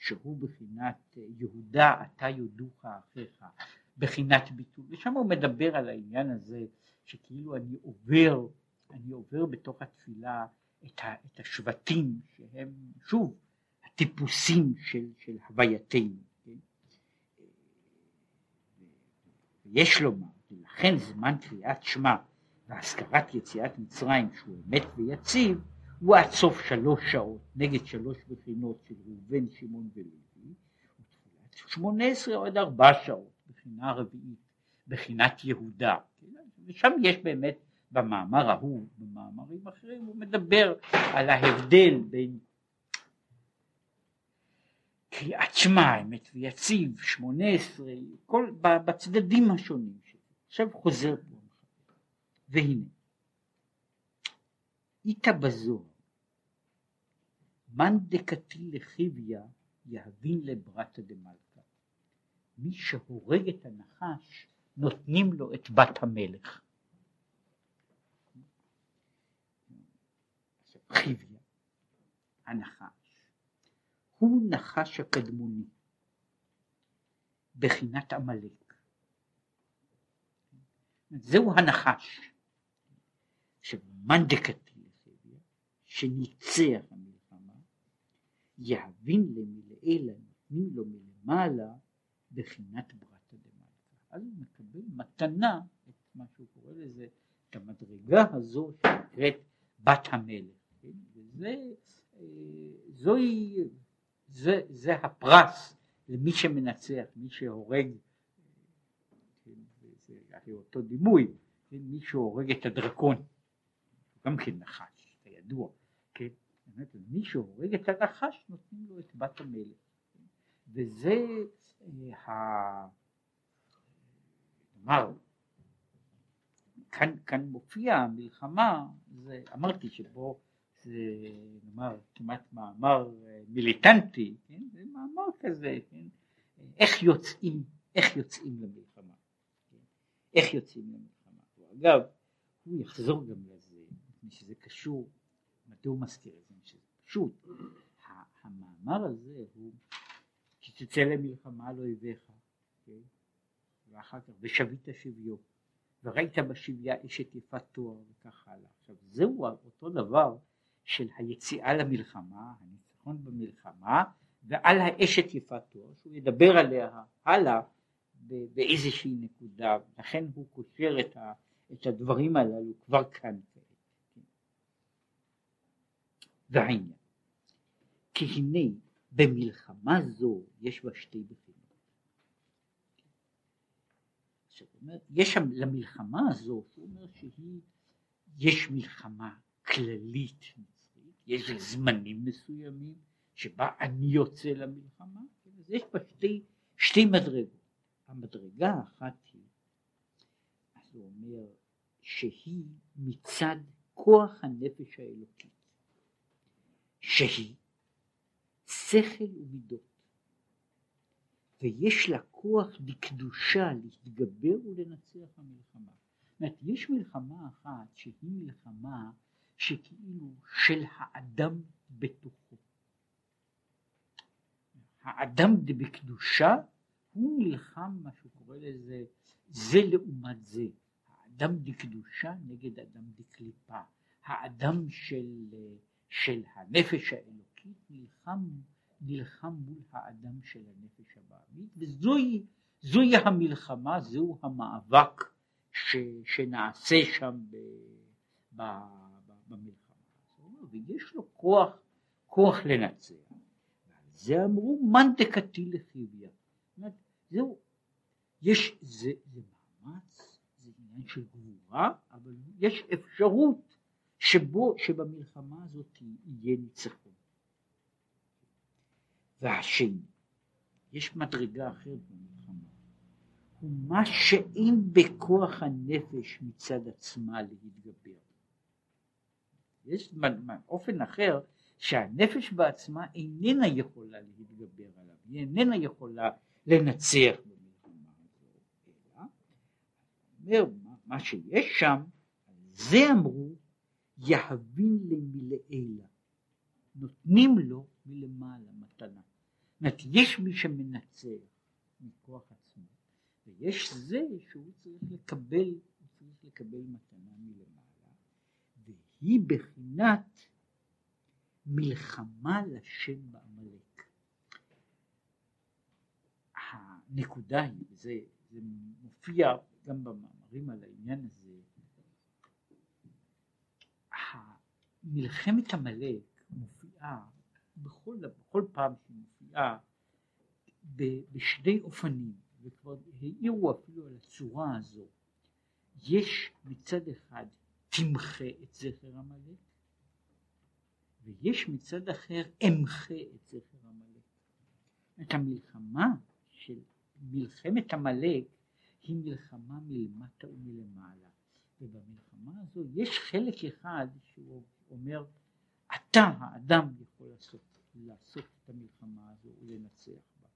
שהוא בחינת יהודה אתה יודוך אחיך, בחינת ביטול, ושם הוא מדבר על העניין הזה שכאילו אני עובר, אני עובר בתוך התפילה את, ה, את השבטים שהם שוב הטיפוסים של, של הווייתנו. כן? ויש לומר, ולכן זמן קריאת שמע והזכרת יציאת מצרים שהוא אמת ויציב הוא עד סוף שלוש שעות נגד שלוש בחינות של ראובן, שמעון ולוי, ותפילת שמונה עשרה עוד ארבע שעות, בחינה רביעית, בחינת יהודה? ושם יש באמת במאמר ההוא, במאמרים אחרים, הוא מדבר על ההבדל בין קריאת שמע, אמת ויציב, שמונה עשרה, כל, בצדדים השונים שלו. עכשיו חוזר פה, והנה, איתא בזוהר מאן דקתי לחיביה יהבין לברתא דמלכא מי שהורג את הנחש נותנים לו את בת המלך. חיביה, הנחש, הוא נחש הקדמוני, בחינת עמלק. זהו הנחש. עכשיו, מאן דקתי לחיביה, שניצח יהבין למלעילה, נותנים לו מלמעלה, בחינת ברתא דמלכא. אז הוא מקבל מתנה, את מה שהוא קורא לזה, את המדרגה הזו שנקראת בת המלך. כן? וזה אה, זוהי, זה, זה הפרס למי שמנצח, מי שהורג, כן, זה הרי אותו דימוי, כן, מי שהורג את הדרקון, גם כן נחש, כידוע, באמת, מי שהורג את הנחש נותנים לו את בת המלך? וזה אה, נאמר, כאן, כאן מופיע המלחמה, זה, אמרתי שבו זה נאמר כמעט מאמר אה, מיליטנטי, כן? זה מאמר כזה, כן? איך יוצאים, איך יוצאים למלחמה, כן? איך יוצאים למלחמה. אגב, הוא יחזור גם לזה, מפני שזה קשור, מדוע הוא מזכיר את פשוט, המאמר הזה הוא כי תצא למלחמה על אויביך, כן? ואחר כך ושבית שביו, וראית בשביה אשת יפת תואר וכך הלאה. עכשיו זהו אותו דבר של היציאה למלחמה, הניצחון במלחמה, ועל האשת יפת תואר, שהוא ידבר עליה הלאה באיזושהי נקודה, לכן הוא קושר את, ה, את הדברים הללו כבר כאן. והעניין, כי הנה במלחמה זו יש בה שתי בחינות. יש למלחמה הזו, הוא אומר שהיא, יש מלחמה כללית יש זמנים מסוימים שבה אני יוצא למלחמה, אז יש בה שתי, שתי מדרגות. המדרגה האחת היא, אז הוא אומר, שהיא מצד כוח הנפש האלוקית, שהיא שכל ומידות, ויש לה כוח בקדושה להתגבר ולנצח המלחמה. זאת אומרת, יש מלחמה אחת שהיא מלחמה שכאילו של האדם בתוכו. האדם דבקדושה הוא נלחם מה שהוא קורא לזה זה לעומת זה. האדם דקדושה נגד אדם דקליפה. האדם של, של הנפש האלוקית נלחם, נלחם מול האדם של הנפש הבעמית וזוהי זוהי המלחמה, זהו המאבק ש, שנעשה שם ב, ב, במלחמה. ויש לו כוח, כוח לנצח. זה אמרו מאן דקתי לחיביה. זהו, יש, זה, זה מאמץ, זה עניין של גבורה, אבל יש אפשרות שבו, שבמלחמה הזאת יהיה ניצחון. והשני, יש מדרגה אחרת במלחמה, הוא מה שאין בכוח הנפש מצד עצמה להתגבר. יש אופן אחר שהנפש בעצמה איננה יכולה להתגבר עליו, היא איננה יכולה לנצח במלחמה הזו, אלא אומר מה שיש שם, זה אמרו יהבין למלעילה, נותנים לו מלמעלה. אומרת, יש מי שמנצח מכוח עצמו, ויש זה שהוא צריך לקבל, הוא צריך לקבל מתנה מלמעלה. היא בחינת מלחמה לשם בעמלק. הנקודה היא, וזה זה מופיע גם במאמרים על העניין הזה, מלחמת עמלק מופיעה בכל, בכל פעם שהיא מופיעה בשני אופנים, וכבר העירו אפילו על הצורה הזו. יש מצד אחד תמחה את זכר עמלק, ויש מצד אחר אמחה את זכר עמלק. את המלחמה של מלחמת עמלק היא מלחמה מלמטה ומלמעלה, ובמלחמה הזו יש חלק אחד שהוא אומר אתה האדם יכול לעשות, לעשות את המלחמה הזו ולנצח בה.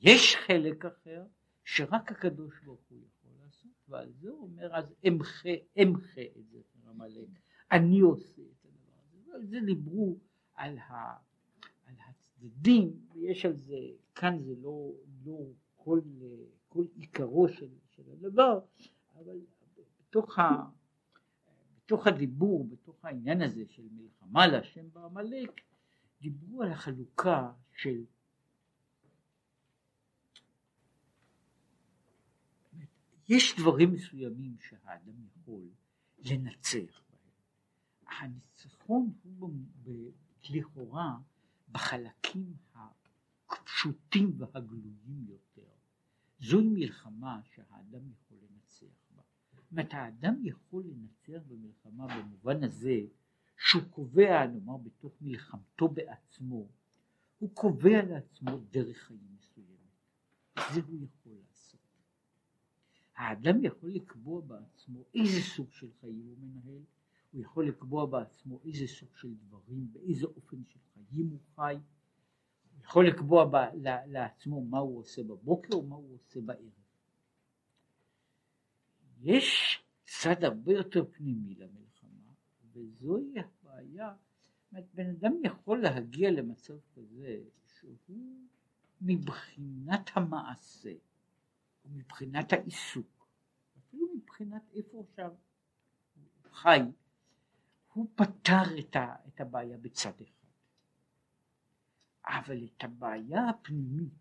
יש חלק אחר שרק הקדוש ברוך הוא יכול לעשות ועל זה הוא אומר אז אמחה אמחה את זה עמלק אני עושה את הדבר הזה ועל זה דיברו על, ה, על הצדדים ויש על זה כאן זה לא, לא כל, כל עיקרו של, של הדבר אבל בתוך, ה, בתוך הדיבור בתוך העניין הזה של מלחמה להשם בעמלק דיברו על החלוקה של יש דברים מסוימים שהאדם יכול לנצח בהם. הניצחון הוא לכאורה בחלקים הפשוטים והגלויים יותר. זוהי מלחמה שהאדם יכול לנצח. אומרת האדם יכול לנצח במלחמה במובן הזה שהוא קובע נאמר בתוך מלחמתו בעצמו הוא קובע לעצמו דרך חיים מסוימת. זה הוא יכול לעשות. האדם יכול לקבוע בעצמו איזה סוג של חיים הוא מנהל, הוא יכול לקבוע בעצמו איזה סוג של דברים, באיזה אופן של חיים הוא חי, הוא יכול לקבוע ב, לעצמו מה הוא עושה בבוקר ומה הוא עושה בערב. יש צד הרבה יותר פנימי למלחמה, וזוהי הבעיה, בן אדם יכול להגיע למצב כזה שהוא מבחינת המעשה ומבחינת העיסוק, אפילו מבחינת איפה עכשיו הוא חי, הוא פתר את, ה, את הבעיה בצד אחד, אבל את הבעיה הפנימית,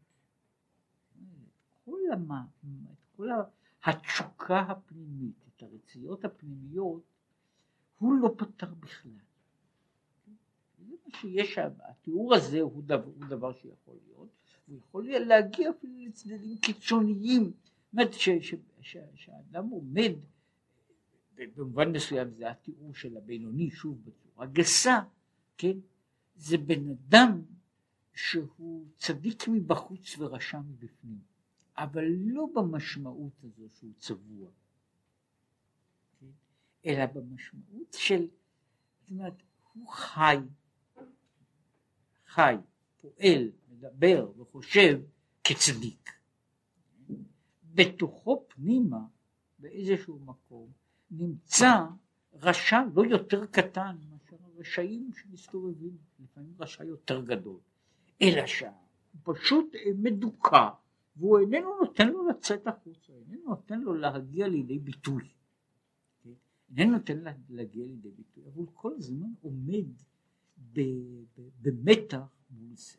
כל, המה, את כל התשוקה הפנימית, את הרציות הפנימיות, הוא לא פתר בכלל. זה מה שיש, התיאור הזה הוא דבר, הוא דבר שיכול להיות, הוא יכול להגיע אפילו לצדדים קיצוניים, זאת אומרת שהאדם עומד במובן מסוים זה התיאור של הבינוני, שוב בצורה גסה, כן? זה בן אדם שהוא צדיק מבחוץ ורשע מבפנים, אבל לא במשמעות הזו שהוא צבוע, כן? אלא במשמעות של, זאת אומרת, הוא חי, חי, פועל, מדבר וחושב כצדיק. בתוכו פנימה, באיזשהו מקום, נמצא רשע לא יותר קטן מאשר הרשעים שמסתובבים, לפעמים רשע יותר גדול, אלא שהוא פשוט מדוכא והוא איננו נותן לו לצאת החוצה, איננו נותן לו להגיע לידי ביטוי, איננו נותן לו להגיע לידי ביטוי, אבל כל הזמן עומד במתח מול זה,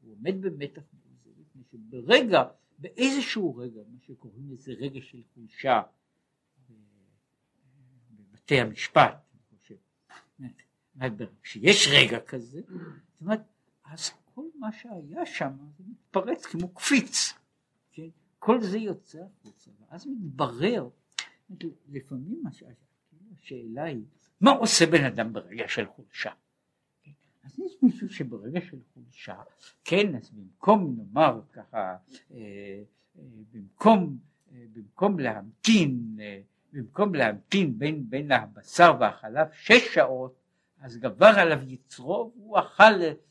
הוא עומד במתח מול זה, מפני שברגע, באיזשהו רגע, מה שקוראים לזה רגע של חולשה, בתי המשפט, אני חושב. כשיש רגע כזה, זאת אומרת, אז כל מה שהיה שם זה מתפרץ כמו קפיץ, כן? כל זה יוצא החוצה, ואז מתברר, לפעמים השאלה היא, מה עושה בן אדם ברגע של חולשה? אז יש מישהו שברגע של חולשה, כן, אז במקום נאמר ככה, אה, אה, במקום, אה, במקום להמתין במקום להמתין בין, בין הבשר והחלב שש שעות, אז גבר עליו יצרו והוא אכל,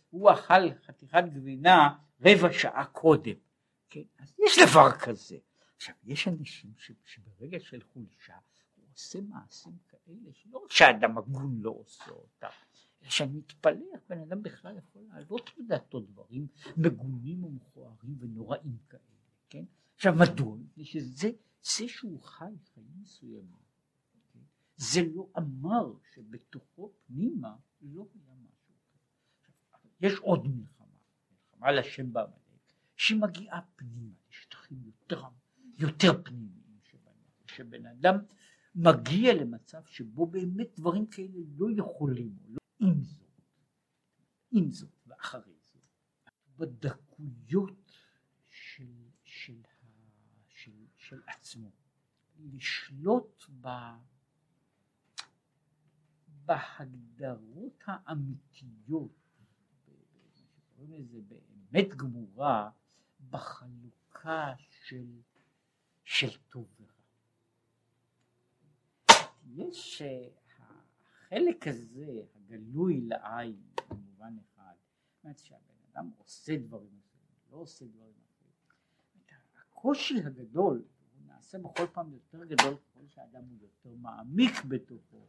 הוא אכל חתיכת גבינה רבע שעה קודם. כן? אז יש דבר כזה. עכשיו, יש אנשים ש, שברגע של חולשה הוא עושה מעשים כאלה שלא רק שאדם הגון לא עושה אותם, אלא שאני מתפלא איך בן אדם בכלל יכול להעלות בדעתו דברים מגונים ומכוערים ונוראים כאלה, כן? עכשיו, מדוע? שזה זה שהוא חי חיים מסוימים, כן? זה לא אמר שבתוכו פנימה לא היה משהו כזה. יש עוד מלחמה, מלחמה לשם בעמלק, שמגיעה פנימה. לשטחים יותר, יותר פנימיים שבן אדם מגיע למצב שבו באמת דברים כאלה לא יכולים, לא, עם זאת, עם זאת ואחרי זאת, בדקויות של, של של עצמו, לשלוט ב... בהגדרות האמיתיות, לזה באמת גמורה, בחלוקה של, של טוב ורע. יש החלק הזה, הגלוי לעין, במובן אחד, זאת שהבן אדם עושה דברים אחרים, לא עושה דברים אחרים. הקושי הגדול, הוא נעשה בכל פעם יותר גדול ככל שהאדם הוא יותר מעמיק בתוכו.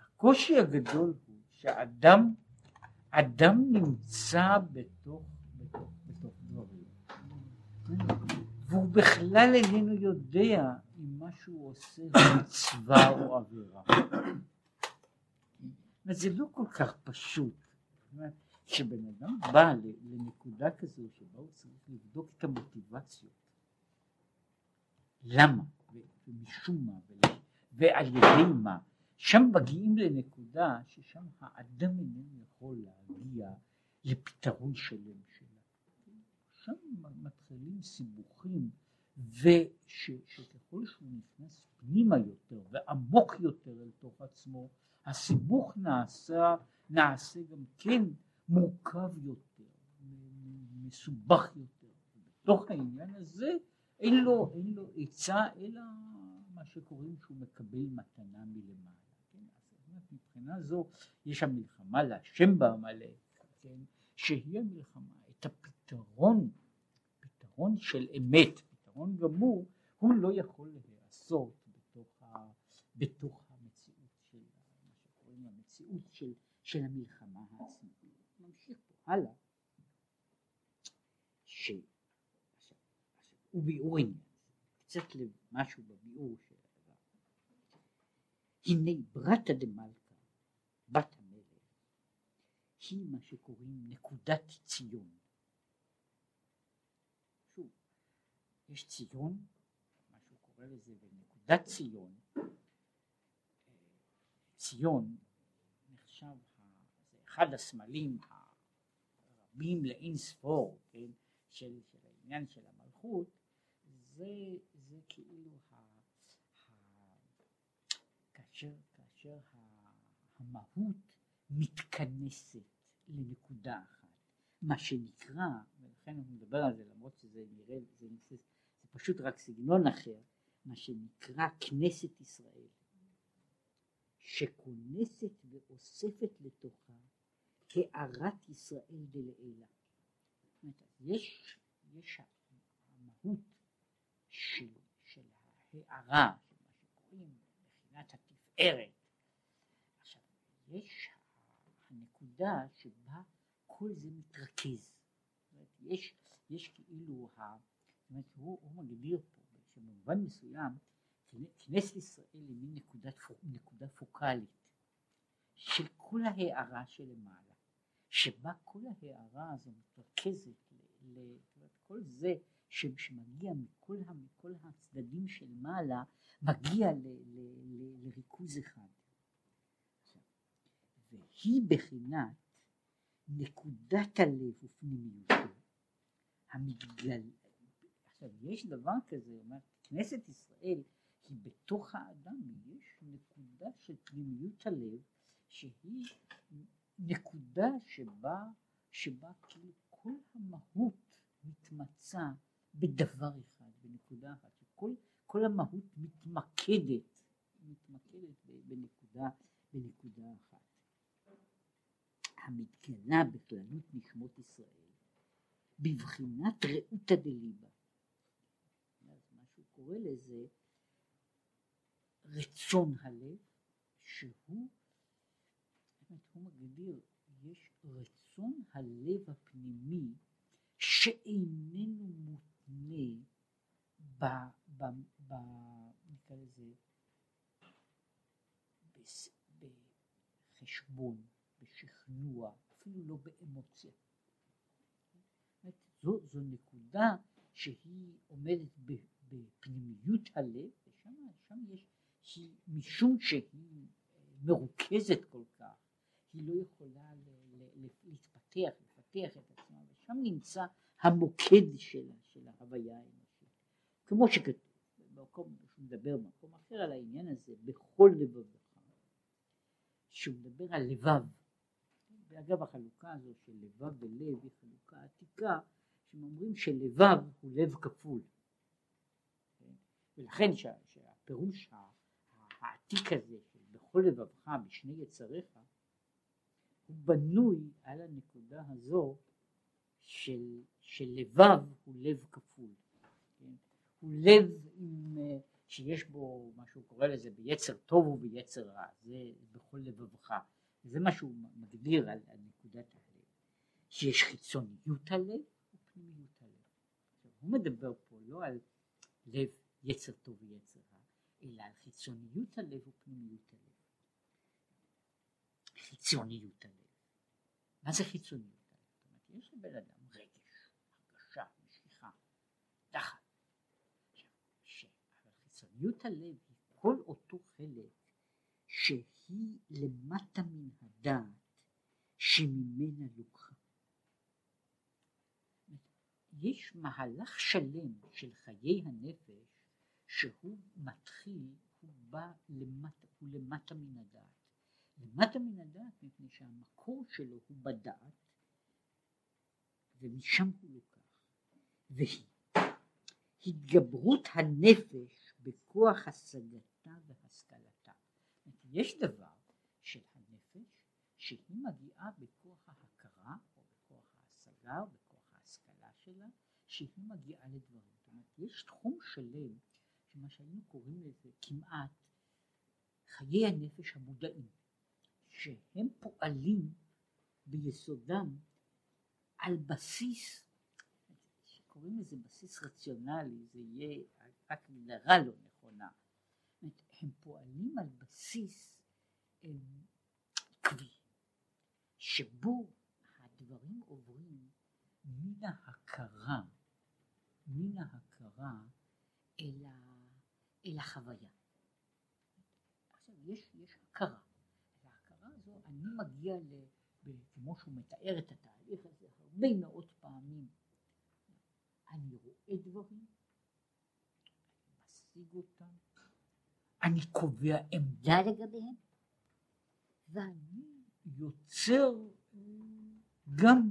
הקושי הגדול הוא שהאדם אדם נמצא בתוך, והוא בכלל איננו יודע אם מה שהוא עושה הוא מצווה או עבירה. זה לא כל כך פשוט. כשבן אדם בא לנקודה כזו שבה הוא צריך לבדוק את המוטיבציות למה ומשום מה ועל ידי מה שם מגיעים לנקודה ששם האדם איננו יכול להגיע לפתרון שלם. שם מתחילים סיבוכים ושככל שהוא נכנס פנימה יותר ועמוק יותר אל תוך עצמו הסיבוך נעשה, נעשה גם כן מורכב יותר, מסובך יותר. בתוך העניין הזה אין לו, אין לו עצה אלא מה שקוראים שהוא מקבל מתנה מלמעלה. מבחינה זו יש המלחמה להשם בעמלק, כן, שהיא המלחמה, את הפתרון, פתרון של אמת, פתרון גמור, הוא לא יכול להיעשות בתוך, ה, בתוך המציאות של מה שקוראים המציאות של, של המלחמה העצמית. נמשיך פה הלאה, ש... וביאור עניין, קצת משהו בביאור של הדבר. הנה ברתא דמלכא בת המלך היא מה שקוראים נקודת ציון. שוב, יש ציון, מה שהוא קורא לזה בנקודת ציון, ציון נחשב, אחד הסמלים הרבים לאין ספור, כן, של, של העניין של המלכות, זה, זה כאילו ה, ה, כאשר, כאשר המהות מתכנסת לנקודה אחת, מה שנקרא, ולכן אני מדבר על זה למרות שזה נראה, זה, זה פשוט רק סגנון אחר, מה שנקרא כנסת ישראל, שכונסת ואוספת לתוכה הארת ישראל דלעילה. יש, יש המהות של, של ההארה, של מה שקוראים מבחינת התפארת, יש הנקודה שבה כל זה מתרכז. יש, יש כאילו, ה, אומרת, הוא, מגדיר פה שבמובן מסוים כנסת ישראל היא מין נקודת, נקודה פוקאלית של כל ההארה שלמעלה, שבה כל ההארה הזו מתרכזת, ל, ל, כל זה שמגיע מכל, מכל הצדדים של מעלה, מגיע ל, ל, ל, לריכוז אחד. והיא בחינת נקודת הלב ופנימיותו המתגל... עכשיו יש דבר כזה, אומר, כנסת ישראל היא בתוך האדם, יש נקודה של פנימיות הלב שהיא נקודה שבה, שבה כאילו כל המהות מתמצה בדבר אחד, בנקודה אחת, שכל כל המהות מתמקדת, מתמקדת בנקודה, בנקודה אחת. המתגלה בכללות נשמות ישראל בבחינת רעותא דליבה. קורא לזה רצון הלב שהוא, הוא מגדיר, יש רצון הלב הפנימי שאיננו מותנה ב... ב, ב נקרא לזה בחשבון בשכנוע, אפילו לא באמוציה. זו, זו נקודה שהיא עומדת בפנימיות הלב, ושם יש, היא, משום שהיא מרוכזת כל כך, היא לא יכולה להתפתח, לפתח את עצמה, ושם נמצא המוקד שלה, של ההוויה האנושית. כמו שכתוב, במקום, שהוא מדבר במקום אחר על העניין הזה, בכל לבבך, שהוא מדבר על לבב, ואגב החלוקה הזו של לבב ולב היא חלוקה עתיקה, שהם אומרים שלבב הוא לב כפול. כן? ולכן שהפירוש העתיק הזה של בכל לבבך בשני יצריך, הוא בנוי על הנקודה הזו של, של לבב הוא לב כפול, כן? הוא לב עם, אה, שיש בו מה שהוא קורא לזה ביצר טוב וביצר רע, זה בכל לבבך, זה מה שהוא מגדיר על, על נקודת הלב, שיש חיצוניות הלב ופנימיות הלב. הוא מדבר פה לא על לב יצר טוב ויצר רע, אלא על חיצוניות הלב ופנימיות הלב. חיצוניות הלב. מה זה חיצוניות הלב? זאת אומרת, יש לבן אדם רגש, הרגשה, משיכה, דחת. אבל חיצוניות הלב היא כל אותו חלק שהיא למטה מן הדעת שממנה לוקחה. יש מהלך שלם של חיי הנפש שהוא מתחיל, הוא בא למטה, הוא למטה מן הדעת. למטה מן הדעת מפני שהמקור שלו הוא בדעת ומשם הוא לוקח. והיא התגברות הנפש בכוח השגתה והשכלתה. יש דבר של הנפש שהיא מגיעה בכוח ההכרה או בכוח ההשגה או בכוח ההשכלה שלה שהיא מגיעה לדברים. זאת אומרת יש תחום שלם שמה שהיינו קוראים לזה כמעט חיי הנפש המודעים, שהם פועלים ביסודם על בסיס, שקוראים לזה בסיס רציונלי, זה יהיה רק הגדרה לא נכונה, הם פועלים על בסיס עקבי, שבו הדברים עוברים מן ההכרה, מן ההכרה אל ה... אל החוויה. עכשיו יש, יש הכרה, וההכרה הזו אני מגיע ל... כמו שהוא מתאר את התהליך הזה הרבה מאוד פעמים, אני רואה דברים, אני משיג אותם, אני קובע עמדה לגביהם, ואני יוצר גם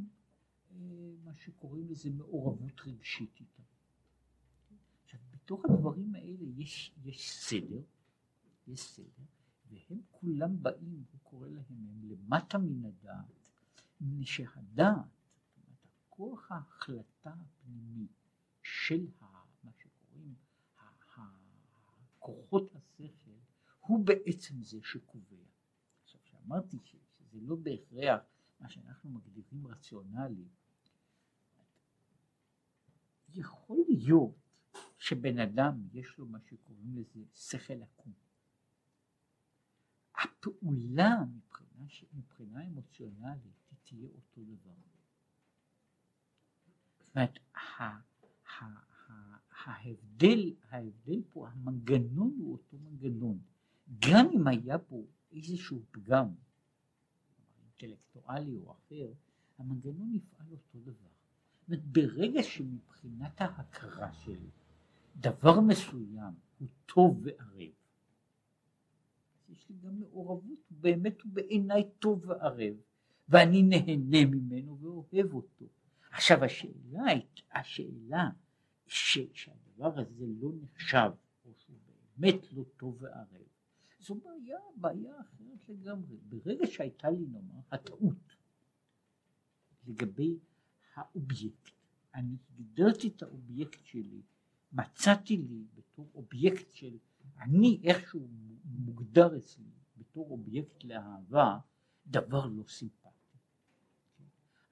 אה, מה שקוראים לזה מעורבות רגשית איתם. בתוך הדברים האלה יש, יש סדר, יש סדר, והם כולם באים, הוא קורא להם, הם למטה מן הדעת, מפני שהדעת, הכוח ההחלטה הפנימי של ה, מה שקוראים כוחות השכל, הוא בעצם זה שקובע. עכשיו, כשאמרתי שזה לא בהכרח מה שאנחנו מגדירים רציונלי, יכול להיות שבן אדם יש לו מה שקוראים לזה שכל עקום. הפעולה מבחינה, מבחינה אמוציונלית היא תהיה אותו דבר. זאת ההבדל, ההבדל פה, המנגנון הוא אותו מנגנון. גם אם היה פה איזשהו פגם, אינטלקטואלי או אחר, המנגנון יפעל אותו דבר. זאת אומרת, ברגע שמבחינת ההכרה שלי דבר מסוים הוא טוב וערב, יש לי גם מעורבות, באמת הוא בעיניי טוב וערב, ואני נהנה ממנו ואוהב אותו. עכשיו השאלה, השאלה ש, שהדבר הזה לא נחשב, או שהוא באמת לא טוב וערב, זו בעיה, בעיה אחרת לגמרי. ברגע שהייתה לי נאמר הטעות לגבי האובייקט, אני הגדרתי את האובייקט שלי מצאתי לי בתור אובייקט של, אני איכשהו מוגדר אצלי בתור אובייקט לאהבה, דבר לא סימפטי.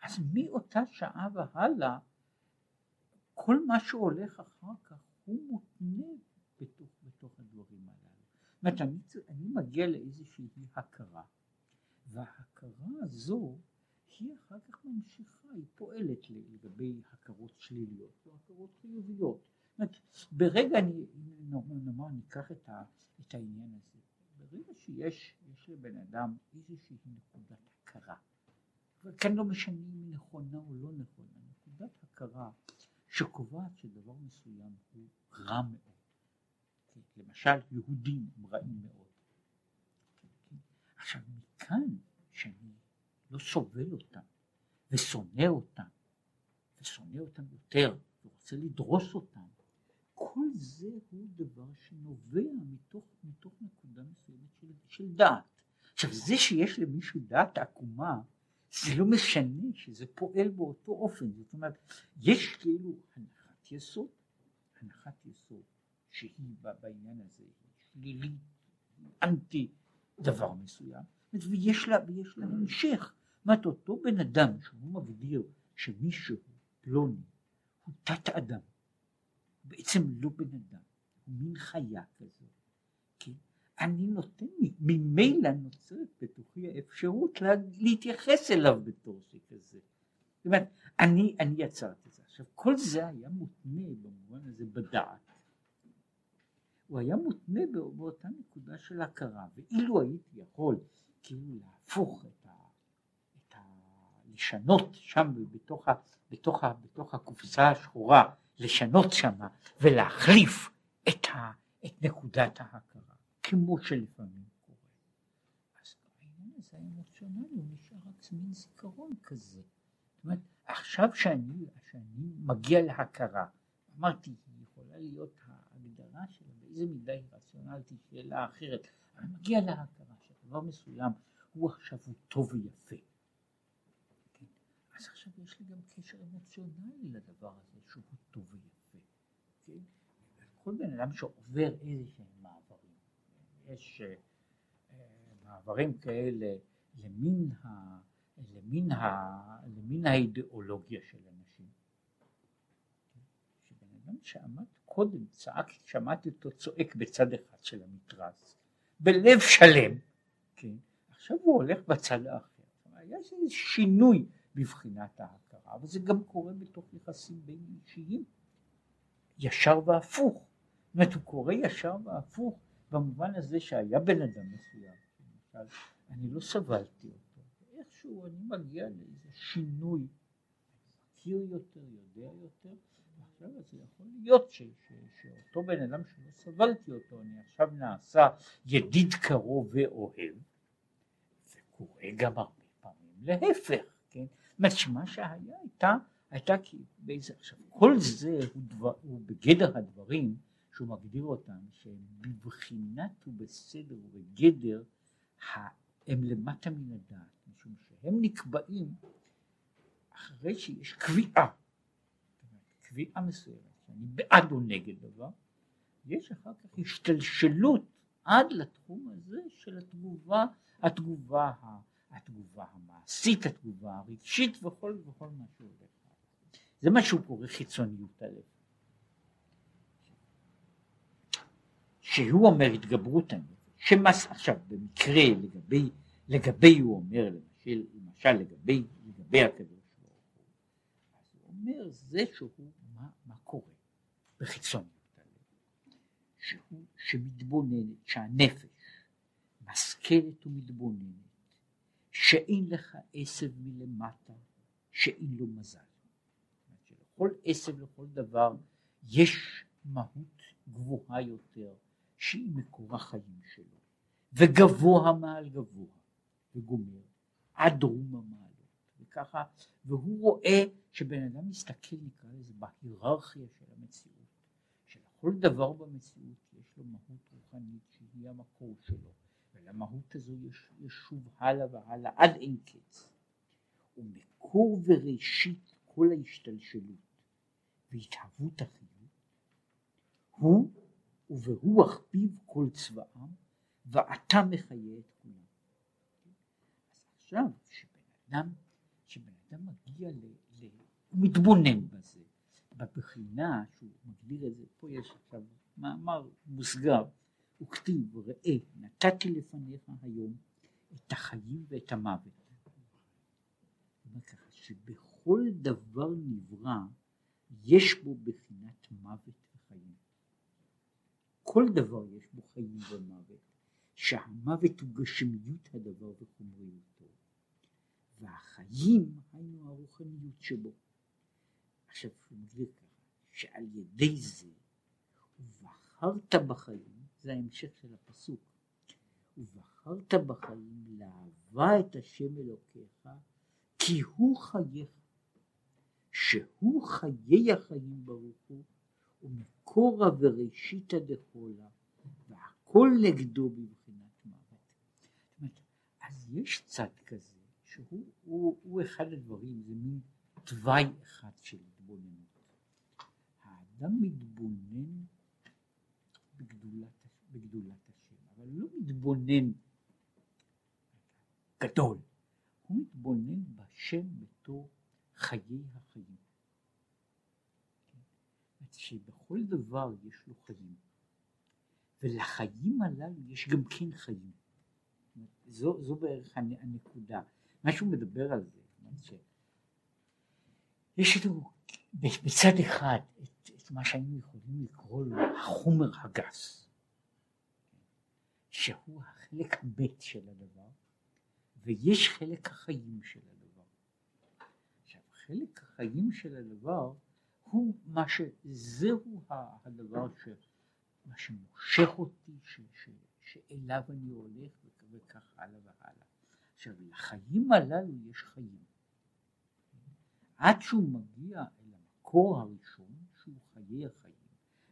אז מאותה שעה והלאה, כל מה שהולך אחר כך הוא מותנה בתוך, בתוך הדברים הללו. זאת אומרת, אני, מגיע לאיזושהי הכרה, וההכרה הזו היא אחר כך ממשיכה, היא פועלת לגבי הכרות שליליות או הכרות חיוביות. ברגע אני, נאמר, ניקח את, ה, את העניין הזה, ברגע שיש יש לבן אדם איזושהי נקודת הכרה, וכאן לא משנה אם נכונה או לא נכונה, נקודת הכרה שקובעת שדבר מסוים הוא רע מאוד. למשל יהודים הם רעים מאוד. עכשיו מכאן שאני לא סובל אותם ושונא אותם ושונא אותם יותר ורוצה לדרוס אותם כל זה הוא דבר שנובע מתוך, מתוך נקודה מסוימת של, של דעת. עכשיו זה שיש למישהו דעת עקומה זה לא משנה שזה פועל באותו אופן, זאת אומרת יש כאילו הנחת יסוד, הנחת יסוד שהיא בעניין הזה שלילית, אנטי דבר מסוים, ויש לה, ויש לה המשך, זאת אומרת אותו בן אדם שהוא מגדיר שמישהו פלוני הוא תת אדם, בעצם לא בן אדם, הוא מין חיה כזו, כן? אני נותן, ממילא נוצרת בתוכי האפשרות לה, להתייחס אליו בתור שכזה. זאת אומרת, אני, אני יצרתי את זה. עכשיו, כל זה היה מותנה במובן הזה בדעת. הוא היה מותנה באותה נקודה של הכרה, ואילו הייתי יכול כאילו להפוך את ה... את ה לשנות שם בתוך, ה, בתוך, ה, בתוך הקופסה השחורה, לשנות שמה ולהחליף את, ה, את נקודת ההכרה. כמו שלפעמים קורה. אז העניין הזה האמוציונלי הוא נשאר רק מין זיכרון כזה. זאת אומרת, עכשיו שאני, שאני מגיע להכרה, אמרתי, היא יכולה להיות ההגדרה שלה, באיזה מידה היא רציונלית, שאלה אחרת, אני מגיע להכרה שדבר מסוים הוא עכשיו הוא טוב ויפה. אז עכשיו יש לי גם קשר אמוציונלי לדבר הזה שהוא טוב ויפה. כן? כל בן אדם שעובר איזה שהם יש אה, מעברים כאלה למין, ה, למין, ה, למין האידיאולוגיה של אנשים. שבן אדם שעמד קודם, צעק, שמעתי אותו צועק בצד אחד של המתרס, בלב שלם, כן? עכשיו הוא הולך בצד האחר. היה איזה שינוי בבחינת ההכרה, אבל זה גם קורה בתוך יחסים בין אישיים, ישר והפוך. זאת אומרת, הוא קורה ישר והפוך במובן הזה שהיה בן אדם מסוים, למשל, אני לא סבלתי אותו, איכשהו אני מגיע לאיזה שינוי, מכיר יותר, יודע יותר, ועכשיו זה יכול להיות ש, ש, שאותו בן אדם שלא סבלתי אותו, אני עכשיו נעשה ידיד קרוב ואוהב, וקורה גם הרבה פעמים להפך, כן? אומרת שמה שהיה הייתה, הייתה באיזה, עכשיו כל זה הוא, דבר, הוא בגדר הדברים שהוא מגדיר אותם שהם בבחינת ובסדר ובגדר הם למטה מן הדעת, משום שהם נקבעים אחרי שיש קביעה, קביעה מסוימת, שאני בעד או נגד דבר, יש אחר כך השתלשלות עד לתחום הזה של התגובה, התגובה, התגובה המעשית, התגובה הרגשית וכל וכל מה שהולך. זה מה שהוא קורא חיצוניות הלב. שהוא אומר התגברות הנפש, שמס עכשיו במקרה לגבי, לגבי הוא אומר למשל, למשל לגבי, לגבי הקדוש ברוך הוא, אז הוא אומר זה שהוא, מה, מה קורה בחיצוניות הלב, שהוא, שמתבוננת, שהנפש משכלת ומתבוננת, שאין לך עשב מלמטה, שאין לו מזל. לכל עשב, לכל דבר, יש מהות גבוהה יותר, שהיא מקור החיים שלו, וגבוה מעל גבוה, וגומר עד רום המעלות, וככה, והוא רואה שבן אדם מסתכל נקרא לזה בהיררכיה של המציאות, שלכל דבר במציאות יש לו מהות רוחנית שהיא המקור שלו, ולמהות הזו יש, יש שוב הלאה והלאה עד אין קץ. ומקור וראשית כל ההשתלשלות והתהוות החיות הוא וברוח פיו כל צבאם, ואתה מחיה את כולם. אז עכשיו, כשבן אדם, כשבן אדם מגיע ל... ל הוא מתבונן בזה, בבחינה שהוא מגדיר את זה, פה יש עכשיו מאמר מוסגר, הוא כתיב, ראה, נתתי לפניך היום את החיים ואת המוות. שבכל דבר נברא יש בו בחינת מוות כל דבר יש בו חיים ומוות, שהמוות הוא גשמיות הדבר וחומריותו, והחיים היינו הרוחניות שבו. עכשיו הוא מגדיר ככה, שעל ידי זה ובחרת בחיים, זה ההמשך של הפסוק, ובחרת בחיים לאהבה את השם אלוקיך כי הוא חייך, שהוא חיי החיים ברוך הוא ומקורה וראשיתא דכולה, והכל נגדו בבחינת מוות. אז יש צד כזה, שהוא הוא, הוא אחד הדברים, זה מין תוואי אחד של התבוננות. האדם מתבונן בגדולת, בגדולת השם, אבל לא מתבונן גדול, הוא מתבונן בשם בתור חיי החיים. שבכל דבר יש לו חיים, ולחיים הללו יש גם כן חיים. זו, זו בערך הנקודה. מה שהוא מדבר על זה, יש לנו בצד אחד את, את מה שהיינו יכולים לקרוא לו החומר הגס, שהוא החלק ב' של הדבר, ויש חלק החיים של הדבר. עכשיו חלק החיים של הדבר הוא מה שזהו הדבר ש... מה שמושך אותי, ש, ש, שאליו אני הולך וכך הלאה והלאה. עכשיו לחיים הללו יש חיים. עד שהוא מגיע אל המקור הראשון שהוא חיי החיים,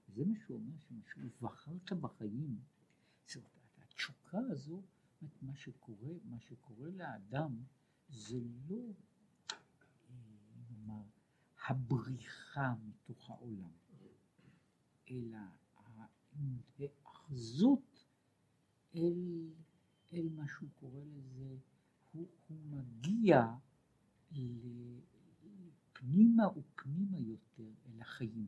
זה מה שהוא אומר שמשהו בחרת בחיים, זאת התשוקה הזו, מה שקורה, מה שקורה לאדם זה לא נאמר הבריחה מתוך העולם, אלא ההאחזות אל, אל מה שהוא קורא לזה, הוא, הוא מגיע פנימה ופנימה יותר אל החיים.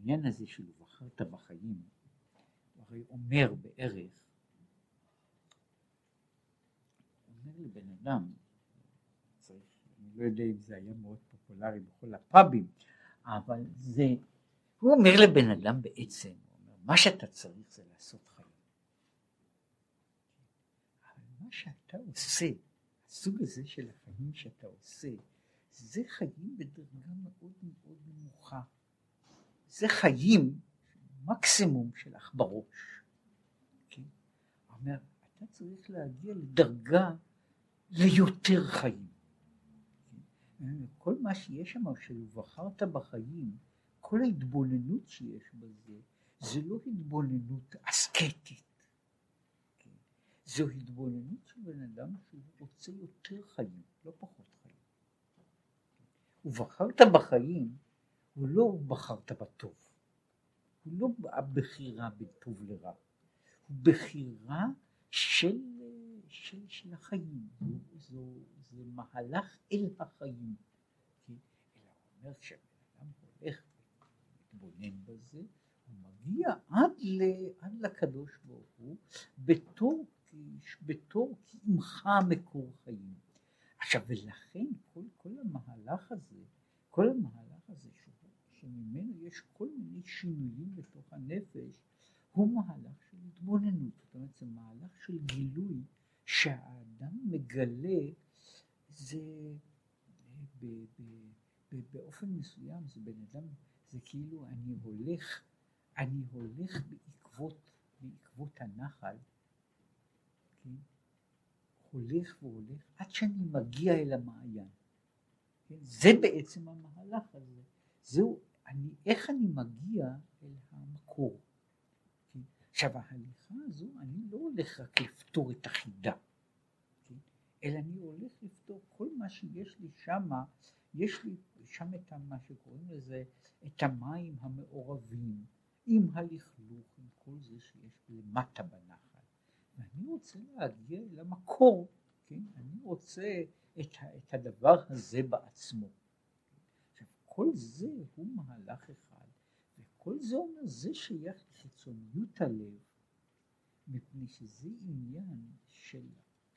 העניין הזה של בחרת בחיים, הרי אומר בערך אומר לבן אדם, צריך, אני לא יודע אם זה היה מאוד פופולרי בכל הפאבים, אבל זה, הוא אומר לבן אדם בעצם, אומר, מה שאתה צריך זה לעשות חיים. אבל מה שאתה עושה, הסוג הזה של החיים שאתה עושה, זה חיים בדרגה מאוד מאוד נמוכה. זה חיים מקסימום של אח בראש. כן? אומר, אתה צריך להגיע לדרגה ליותר חיים. כל מה שיש שם, של בחרת בחיים, כל ההתבוננות שיש בזה, זה לא התבוננות אסקטית. כן? זו התבוננות של בן אדם שהוא רוצה יותר חיים, לא פחות חיים. ובחרת בחיים, הוא לא בחרת בטוב. הוא לא הבחירה בטוב לרע. הוא בחירה של של, של החיים, זו, זו, זה מהלך אל החיים. כי, אלא הוא אומר אדם הולך ומתבונן בזה, הוא מגיע עד, ל, עד לקדוש ברוך הוא בתור, בתור כעמך מקור חיים. עכשיו ולכן כל, כל המהלך הזה, כל המהלך הזה שממנו יש כל מיני שינויים בתוך הנפש, הוא מהלך של התבוננות, זאת אומרת זה מהלך של גילוי שהאדם מגלה זה ב, ב, ב, באופן מסוים זה בן אדם זה כאילו אני הולך אני הולך בעקבות בעקבות הנחל כן? הולך והולך עד שאני מגיע אל המעיין כן? זה בעצם המהלך הזה זהו אני איך אני מגיע אל המקור עכשיו ההליכה הזו, אני לא הולך רק לפתור את החידה, כן? אלא אני הולך לפתור כל מה שיש לי שמה, יש לי שם את מה שקוראים לזה, את המים המעורבים, עם הלכלוך, עם כל זה שיש למטה בנחל. ואני רוצה להגיע למקור, כן? אני רוצה את, את הדבר הזה בעצמו. כל זה הוא מהלך אחד. כל זה אומר, זה שייך לחיצוניות הלב, מפני שזה עניין של,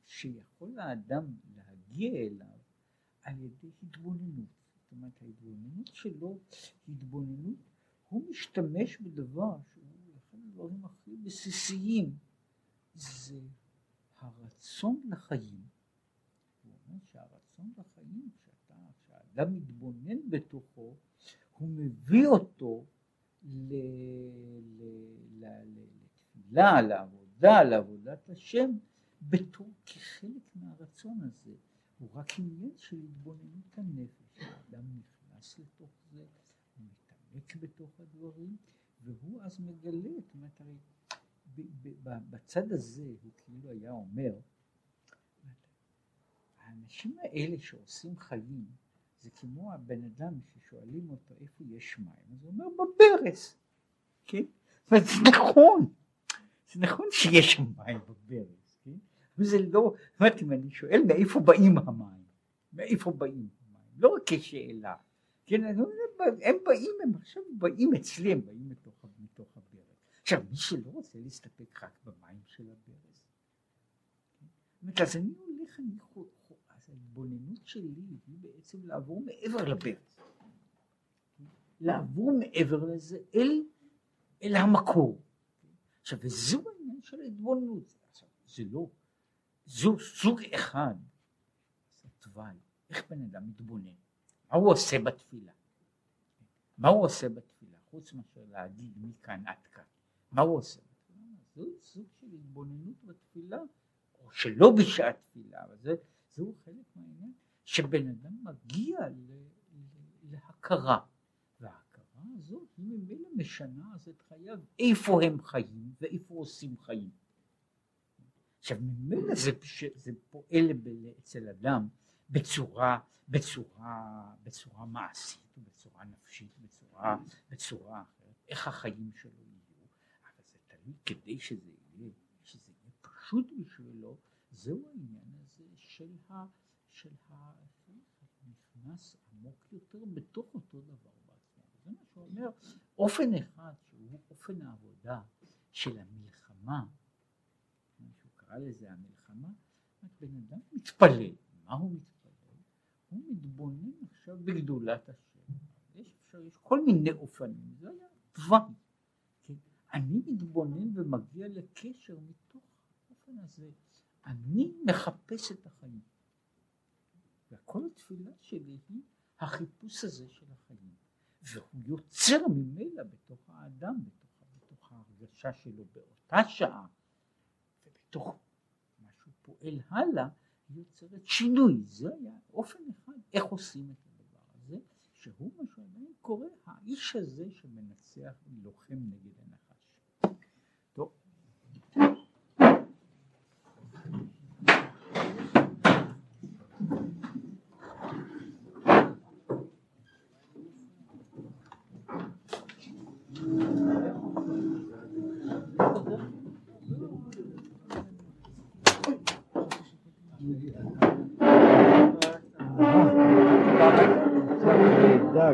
שיכול האדם להגיע אליו על ידי התבוננות. זאת אומרת, ההתבוננות שלו התבוננות, הוא משתמש בדבר שהוא אחד הדברים הכי בסיסיים, זה הרצון לחיים. הוא אומר שהרצון לחיים, כשאדם מתבונן בתוכו, הוא מביא אותו לתפילה, לעבודה, לעבודת השם, בתור כחלק מהרצון הזה. הוא רק עניין של התבוננות הנפש, האדם נכנס לתוך זה, הוא מתעמק בתוך הדברים, והוא אז מגלה, זאת אומרת, הרי בצד הזה הוא כאילו היה אומר, האנשים האלה שעושים חיים, זה כמו הבן אדם ששואלים אותו איפה יש מים, אז הוא אומר בברז, כן? זה נכון, זה נכון שיש מים בברז, כן? אבל זה לא, זאת אומרת אם אני שואל מאיפה באים המים, מאיפה באים המים, לא רק כשאלה, כן, הם באים, הם עכשיו באים אצלי, הם באים מתוך, מתוך הברז. עכשיו מי שלא רוצה להסתפק רק במים של הברז, כן? אז אני הולך, אני ההתבוננות שלי היא בעצם לעבור מעבר לברז, לעבור מעבר לזה אל, אל המקור. עכשיו, וזו העניין של ההתבוננות. עכשיו, זה לא, זו סוג אחד, זה תוואי, איך בן אדם מתבונן, מה הוא עושה בתפילה, מה הוא עושה בתפילה, חוץ מאשר להגיד מכאן עד כאן, מה הוא עושה? זו סוג של התבוננות בתפילה, או שלא בשעת תפילה, אבל זה זהו חלק מהעניין שבן אדם מגיע להכרה. וההכרה הזאת היא ממילא משנה אז את חייו. איפה הם חיים ואיפה עושים חיים? עכשיו ממילא זה, זה פועל אצל אדם בצורה, בצורה, בצורה מעשית ובצורה נפשית, בצורה, בצורה אחרת, איך החיים שלו יהיו, אבל זה תלוי כדי שזה יהיה, שזה יהיה פשוט בשבילו, זהו העניין הזה של ה... של ה... נכנס עמוק יותר בתוך אותו דבר בעצמו. זה מה שהוא אומר, אופן אחד שהוא אופן העבודה של המלחמה, שהוא קרא לזה המלחמה, בן אדם מתפלל, מה הוא מתפלל? הוא מתבונן עכשיו בגדולת השם. יש, יש כל מיני אופנים, זה היה תוואי. אני מתבונן ומגיע לקשר מתוך האופן הזה. אני מחפש את החיים. וכל התפילה שלי היא החיפוש הזה של החיים. והוא יוצר ממילא בתוך האדם, בתוך, בתוך ההרגשה שלו באותה שעה, ובתוך מה שהוא פועל הלאה, יוצרת שינוי. זה היה אופן אחד איך עושים את הדבר הזה, שהוא מה שעדיין קורא האיש הזה שמנצח לוחם נגד הנחש. טוב.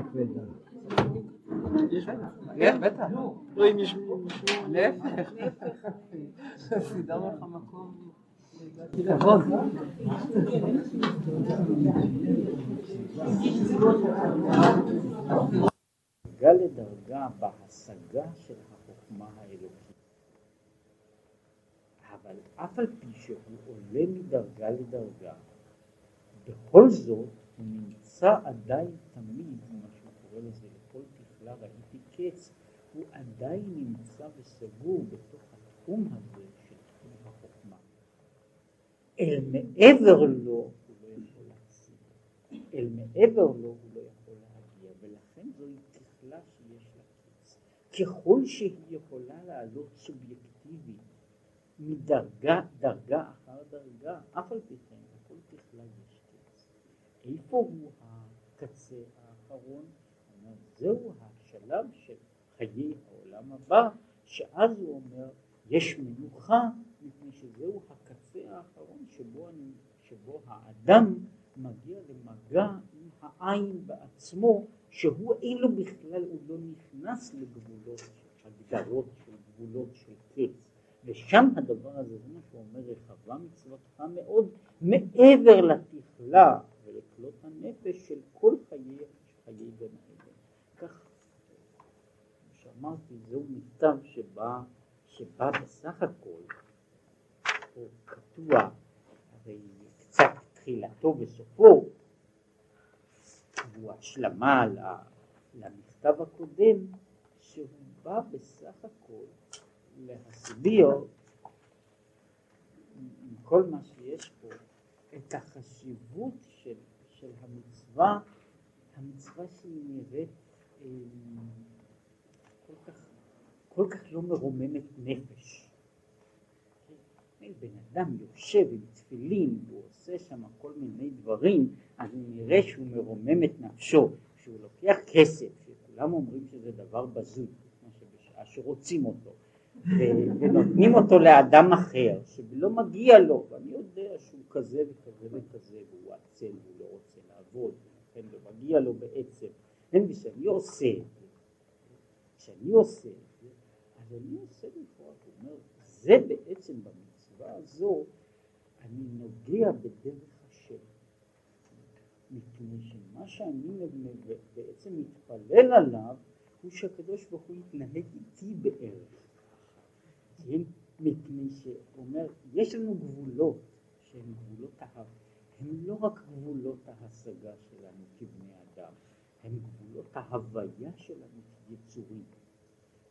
כבדה. יש בטח. לא, אם יש להפך. סידר לך מקום. כבוד. דרגה לדרגה בהשגה של החוכמה האלוקית. אבל אף על פי שהוא עולה מדרגה לדרגה, בכל זאת הוא נמצא עדיין תמיד, מה שהוא קורא לזה לכל תכלה ראיתי קץ, הוא עדיין נמצא וסגור בתוך התחום הזה. אל מעבר לו הוא לא יכול להשיג, אל מעבר לו הוא לא יכול להגיע, ולכן זוהי תכלה שיש לה קץ. ככל שהיא יכולה לעלות סובייקטיבית מדרגה, דרגה אחר דרגה, אף על פי כן, לכל תכלה יש איפה הוא הקצה האחרון? זהו השלב של חיי העולם הבא, שאז הוא אומר, יש מנוחה, מפני שזהו הקצה האחרון שבו, אני, שבו האדם מגיע למגע עם העין בעצמו, שהוא אילו בכלל, הוא לא נכנס לגבולות, הגדרות של גבולות של קץ. ושם הדבר הזה, זה מה שהוא אומר, רחבה מצוותך מאוד, מעבר לתכלה ולכלות הנפש של כל חיי, חיי גן עדן. כך, שאמרתי, זהו מכתב שבא, שבא בסך הכל, הוא קטוע, הרי קצת תחילתו וסופו, והוא השלמה למכתב הקודם, שהוא בא בסך הכל להסביר עם כל מה שיש פה את את החשיבות של, של המצווה, המצווה שהיא נראית אה, כל כך, כל כך לא מרוממת נפש. בן אדם יושב עם תפילין והוא עושה שם כל מיני דברים, אז נראה שהוא מרומם את נפשו, שהוא לוקח כסף, שכולם אומרים שזה דבר בזוי, בשעה שרוצים אותו, ונותנים אותו לאדם אחר שלא מגיע לו, ואני יודע שהוא כזה וכזה וכזה והוא עצל והוא לא רוצה לעבוד, ולכן לא מגיע לו בעצם, אין לי שאני עושה את זה, כשאני עושה את זה, אז אני עושה בפרט, הוא זה בעצם במצווה הזו, אני נוגע בדרך השם, מפני שמה שאני בעצם מתפלל עליו הוא שהקדוש ברוך הוא יתנהג איתי בערך כן? מפני שהוא אומר, יש לנו גבולות שהם גבולות ההר, הם לא רק גבולות ההשגה שלנו כבני אדם, הם גבולות ההוויה שלנו כיצורים.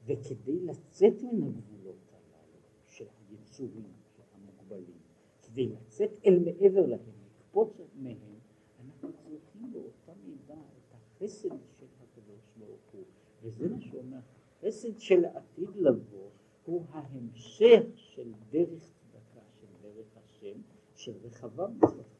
וכדי לצאת מן הגבולות הללו של היצורים, של המוגבלים, כדי לצאת אל מעבר להם, לקפוץ מהם, אנחנו צריכים באותה מידה את החסד של הקדוש ברוך הוא, וזה מה שאומר, חסד של העתיד לבוא הוא ההמשך של דרך צדקה, של דרך השם, של רחבה מצוות